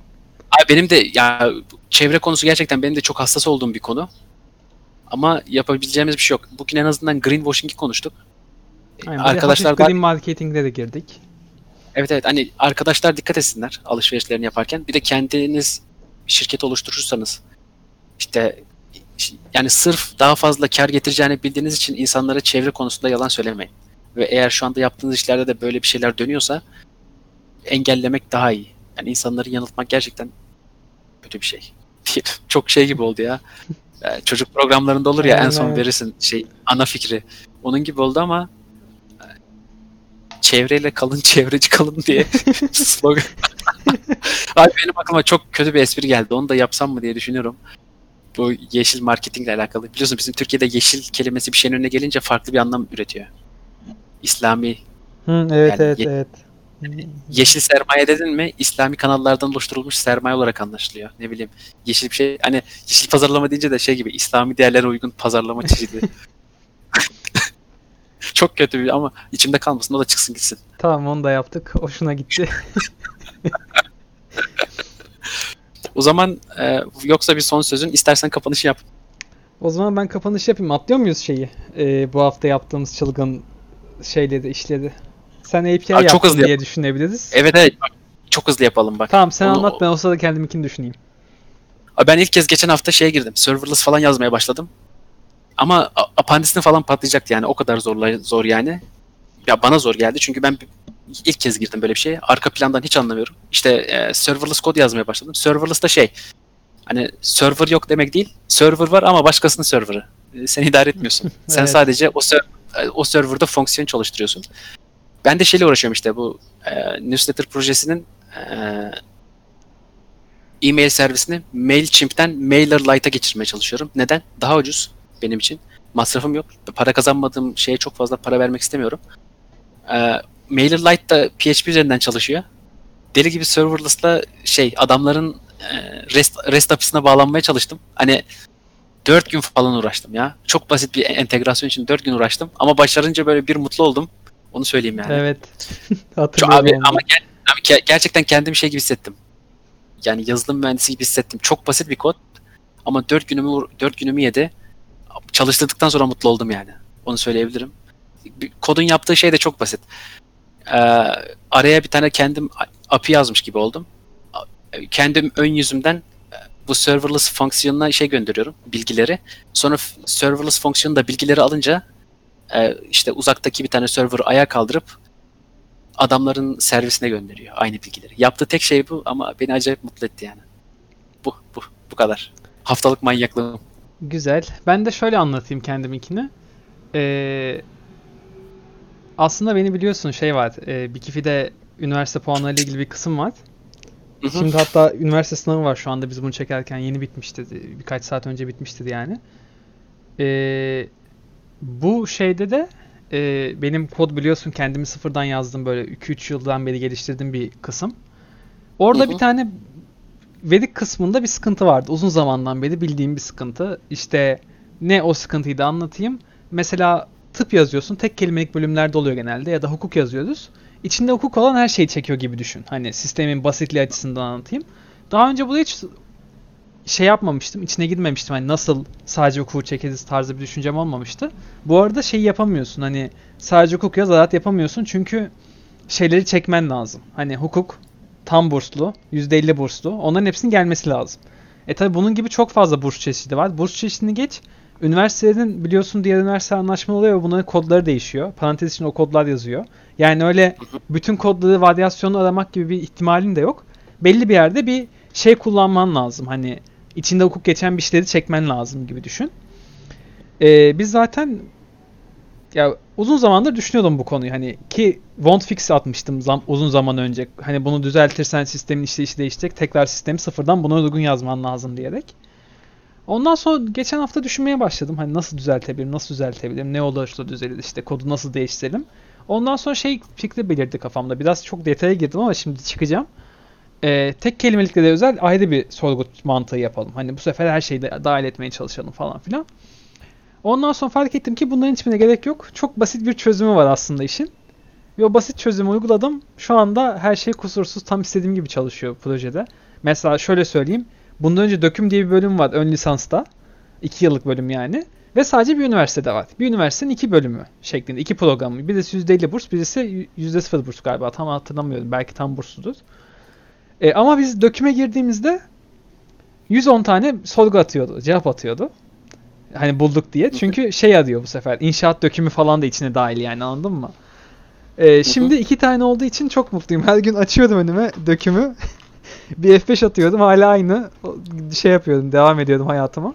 Ay benim de ya çevre konusu gerçekten benim de çok hassas olduğum bir konu. Ama yapabileceğimiz bir şey yok. Bugün en azından greenwashing'i konuştuk. Aynen, Arkadaşlar green marketing'de de girdik. evet evet hani arkadaşlar dikkat etsinler alışverişlerini yaparken. Bir de kendiniz şirket oluşturursanız işte yani sırf daha fazla kar getireceğini bildiğiniz için insanlara çevre konusunda yalan söylemeyin. Ve eğer şu anda yaptığınız işlerde de böyle bir şeyler dönüyorsa engellemek daha iyi. Yani insanları yanıltmak gerçekten kötü bir şey. Çok şey gibi oldu ya. Çocuk programlarında olur ya en Aynen, son evet. verirsin şey ana fikri. Onun gibi oldu ama çevreyle kalın çevreci kalın diye slogan. Abi benim aklıma çok kötü bir espri geldi. Onu da yapsam mı diye düşünüyorum. Bu yeşil marketingle alakalı. Biliyorsun bizim Türkiye'de yeşil kelimesi bir şeyin önüne gelince farklı bir anlam üretiyor. İslami Hı, evet Yani evet ye- evet. Yeşil sermaye dedin mi İslami kanallardan oluşturulmuş sermaye olarak anlaşılıyor. Ne bileyim yeşil bir şey hani yeşil pazarlama deyince de şey gibi İslami değerlere uygun pazarlama çeşidi. Çok kötü bir ama içimde kalmasın o da çıksın gitsin. Tamam onu da yaptık. Hoşuna gitti. O zaman e, yoksa bir son sözün istersen kapanışı yap. O zaman ben kapanış yapayım. Atlıyor muyuz şeyi? Ee, bu hafta yaptığımız çılgın şeyleri, işleri. Sen API Aa, çok hızlı diye düşünebiliriz. Evet evet çok hızlı yapalım bak. Tamam sen Onu- anlat ben o sırada kendiminkini düşüneyim. Abi Ben ilk kez geçen hafta şeye girdim. Serverless falan yazmaya başladım. Ama a- apandisin falan patlayacaktı yani. O kadar zorla, zor yani. Ya bana zor geldi çünkü ben ilk kez girdim böyle bir şeye. Arka plandan hiç anlamıyorum. İşte e, serverless kod yazmaya başladım. Serverless da şey hani server yok demek değil. Server var ama başkasının serverı. E, sen idare etmiyorsun. Sen Evet. sadece o ser- e, o serverda fonksiyon çalıştırıyorsun. Ben de şeyle uğraşıyorum işte bu e, newsletter projesinin e, e-mail servisini MailChimp'ten MailerLite'a geçirmeye çalışıyorum. Neden? Daha ucuz benim için. Masrafım yok. Para kazanmadığım şeye çok fazla para vermek istemiyorum. Ee, MailerLite da PHP üzerinden çalışıyor. Deli gibi serverless'la şey adamların e, REST, REST API'sine bağlanmaya çalıştım. Hani 4 gün falan uğraştım ya. Çok basit bir entegrasyon için 4 gün uğraştım. Ama başarınca böyle bir mutlu oldum. Onu söyleyeyim yani. Evet. Çok Hatırlıyorum abi onu. ama ger- abi ge- gerçekten kendimi şey gibi hissettim. Yani yazılım mühendisi gibi hissettim. Çok basit bir kod ama 4 günümü 4 günümü yedi. Çalıştırdıktan sonra mutlu oldum yani. Onu söyleyebilirim. Kodun yaptığı şey de çok basit. Ee, araya bir tane kendim API yazmış gibi oldum. Kendim ön yüzümden e, bu serverless fonksiyonuna şey gönderiyorum, bilgileri. Sonra serverless fonksiyonu da bilgileri alınca e, işte uzaktaki bir tane server'ı ayağa kaldırıp adamların servisine gönderiyor aynı bilgileri. Yaptığı tek şey bu ama beni acayip mutlu etti yani. Bu, bu, bu kadar. Haftalık manyaklığım. Güzel. Ben de şöyle anlatayım kendiminkini. Ee, aslında beni biliyorsun şey var. E, Bikifi'de üniversite puanları ile ilgili bir kısım var. Hı hı. Şimdi hatta üniversite sınavı var şu anda biz bunu çekerken yeni bitmişti. Birkaç saat önce bitmişti yani. Ee, bu şeyde de e, benim kod biliyorsun kendimi sıfırdan yazdım böyle 2-3 yıldan beri geliştirdiğim bir kısım. Orada Hı hı. bir tane verik kısmında bir sıkıntı vardı. Uzun zamandan beri bildiğim bir sıkıntı. İşte ne o sıkıntıyı da anlatayım. Mesela tıp yazıyorsun. Tek kelimelik bölümlerde oluyor genelde ya da hukuk yazıyoruz. İçinde hukuk olan her şeyi çekiyor gibi düşün. Hani sistemin basitliği açısından anlatayım. Daha önce bunu hiç şey yapmamıştım. içine girmemiştim. Hani nasıl sadece hukuku çekeriz tarzı bir düşüncem olmamıştı. Bu arada şey yapamıyorsun. Hani sadece hukuk yaz zaten yapamıyorsun. Çünkü şeyleri çekmen lazım. Hani hukuk tam burslu, %50 burslu. Onların hepsinin gelmesi lazım. E tabi bunun gibi çok fazla burs çeşidi var. Burs çeşidini geç. Üniversitelerin biliyorsun diğer üniversite anlaşmalı oluyor ve bunların kodları değişiyor. Parantez için o kodlar yazıyor. Yani öyle bütün kodları varyasyonu aramak gibi bir ihtimalin de yok. Belli bir yerde bir şey kullanman lazım. Hani içinde hukuk geçen bir şeyleri çekmen lazım gibi düşün. Ee, biz zaten ya uzun zamandır düşünüyordum bu konuyu hani ki won't fix atmıştım zam- uzun zaman önce. Hani bunu düzeltirsen sistemin işleyişi değişecek. Tekrar sistemi sıfırdan buna uygun yazman lazım diyerek. Ondan sonra geçen hafta düşünmeye başladım. Hani nasıl düzeltebilirim, nasıl düzeltebilirim, ne olursa düzelir işte kodu nasıl değiştirelim. Ondan sonra şey fikri belirdi kafamda. Biraz çok detaya girdim ama şimdi çıkacağım. Ee, tek kelimelikle özel ayrı bir sorgu mantığı yapalım. Hani bu sefer her şeyi de dahil etmeye çalışalım falan filan. Ondan sonra fark ettim ki bunların hiçbirine gerek yok. Çok basit bir çözümü var aslında işin. Ve o basit çözümü uyguladım. Şu anda her şey kusursuz tam istediğim gibi çalışıyor projede. Mesela şöyle söyleyeyim. Bundan önce Döküm diye bir bölüm var ön lisansta. 2 yıllık bölüm yani. Ve sadece bir üniversitede var. Bir üniversitenin iki bölümü şeklinde. iki programı. Birisi %50 burs, birisi %0 burs galiba. Tam hatırlamıyorum. Belki tam bursludur. E, ama biz döküme girdiğimizde 110 tane sorgu atıyordu. Cevap atıyordu. Hani bulduk diye. Çünkü şey arıyor bu sefer. İnşaat dökümü falan da içine dahil yani anladın mı? E, şimdi iki tane olduğu için çok mutluyum. Her gün açıyordum önüme dökümü. bir F5 atıyordum. Hala aynı şey yapıyordum. Devam ediyordum hayatıma.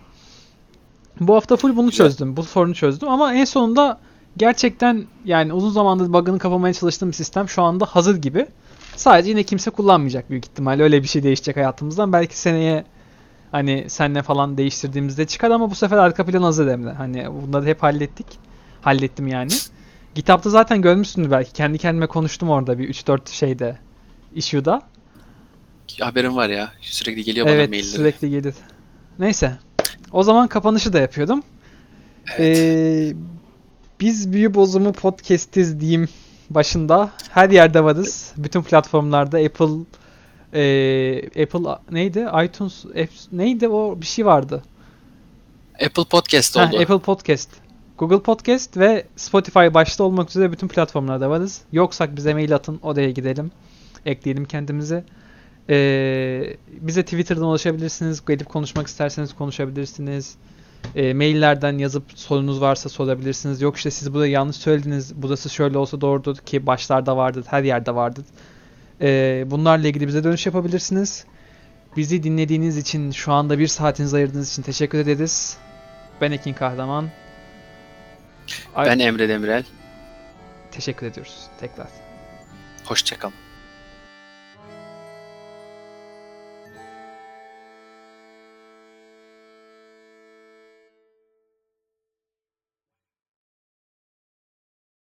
Bu hafta full bunu çözdüm. Bu sorunu çözdüm ama en sonunda gerçekten yani uzun zamandır bug'ını kapamaya çalıştığım sistem şu anda hazır gibi. Sadece yine kimse kullanmayacak büyük ihtimalle. Öyle bir şey değişecek hayatımızdan. Belki seneye hani senle falan değiştirdiğimizde çıkar ama bu sefer arka plan hazır Emre. Hani bunları hep hallettik. Hallettim yani. GitHub'da zaten görmüşsündür belki. Kendi kendime konuştum orada bir 3-4 şeyde. Issue'da. Haberim var ya. Sürekli geliyor bana Evet mailleri. sürekli gelir. Neyse. O zaman kapanışı da yapıyordum. Evet. Ee, biz Büyü Bozumu Podcast'iz diyeyim başında. Her yerde varız. Bütün platformlarda Apple ee, Apple neydi? iTunes neydi o bir şey vardı. Apple Podcast Ha, oldu. Apple Podcast. Google Podcast ve Spotify başta olmak üzere bütün platformlarda varız. Yoksak bize mail atın oraya gidelim. Ekleyelim kendimizi. Ee, bize Twitter'dan ulaşabilirsiniz. Gelip konuşmak isterseniz konuşabilirsiniz. Ee, maillerden yazıp sorunuz varsa sorabilirsiniz. Yok işte siz burayı yanlış söylediniz. Burası şöyle olsa doğrudur ki başlarda vardır. Her yerde vardır. Ee, bunlarla ilgili bize dönüş yapabilirsiniz. Bizi dinlediğiniz için, şu anda bir saatinizi ayırdığınız için teşekkür ederiz. Ben Ekin Kahraman. Ben Emre Demirel. Teşekkür ediyoruz tekrar. Hoşçakalın.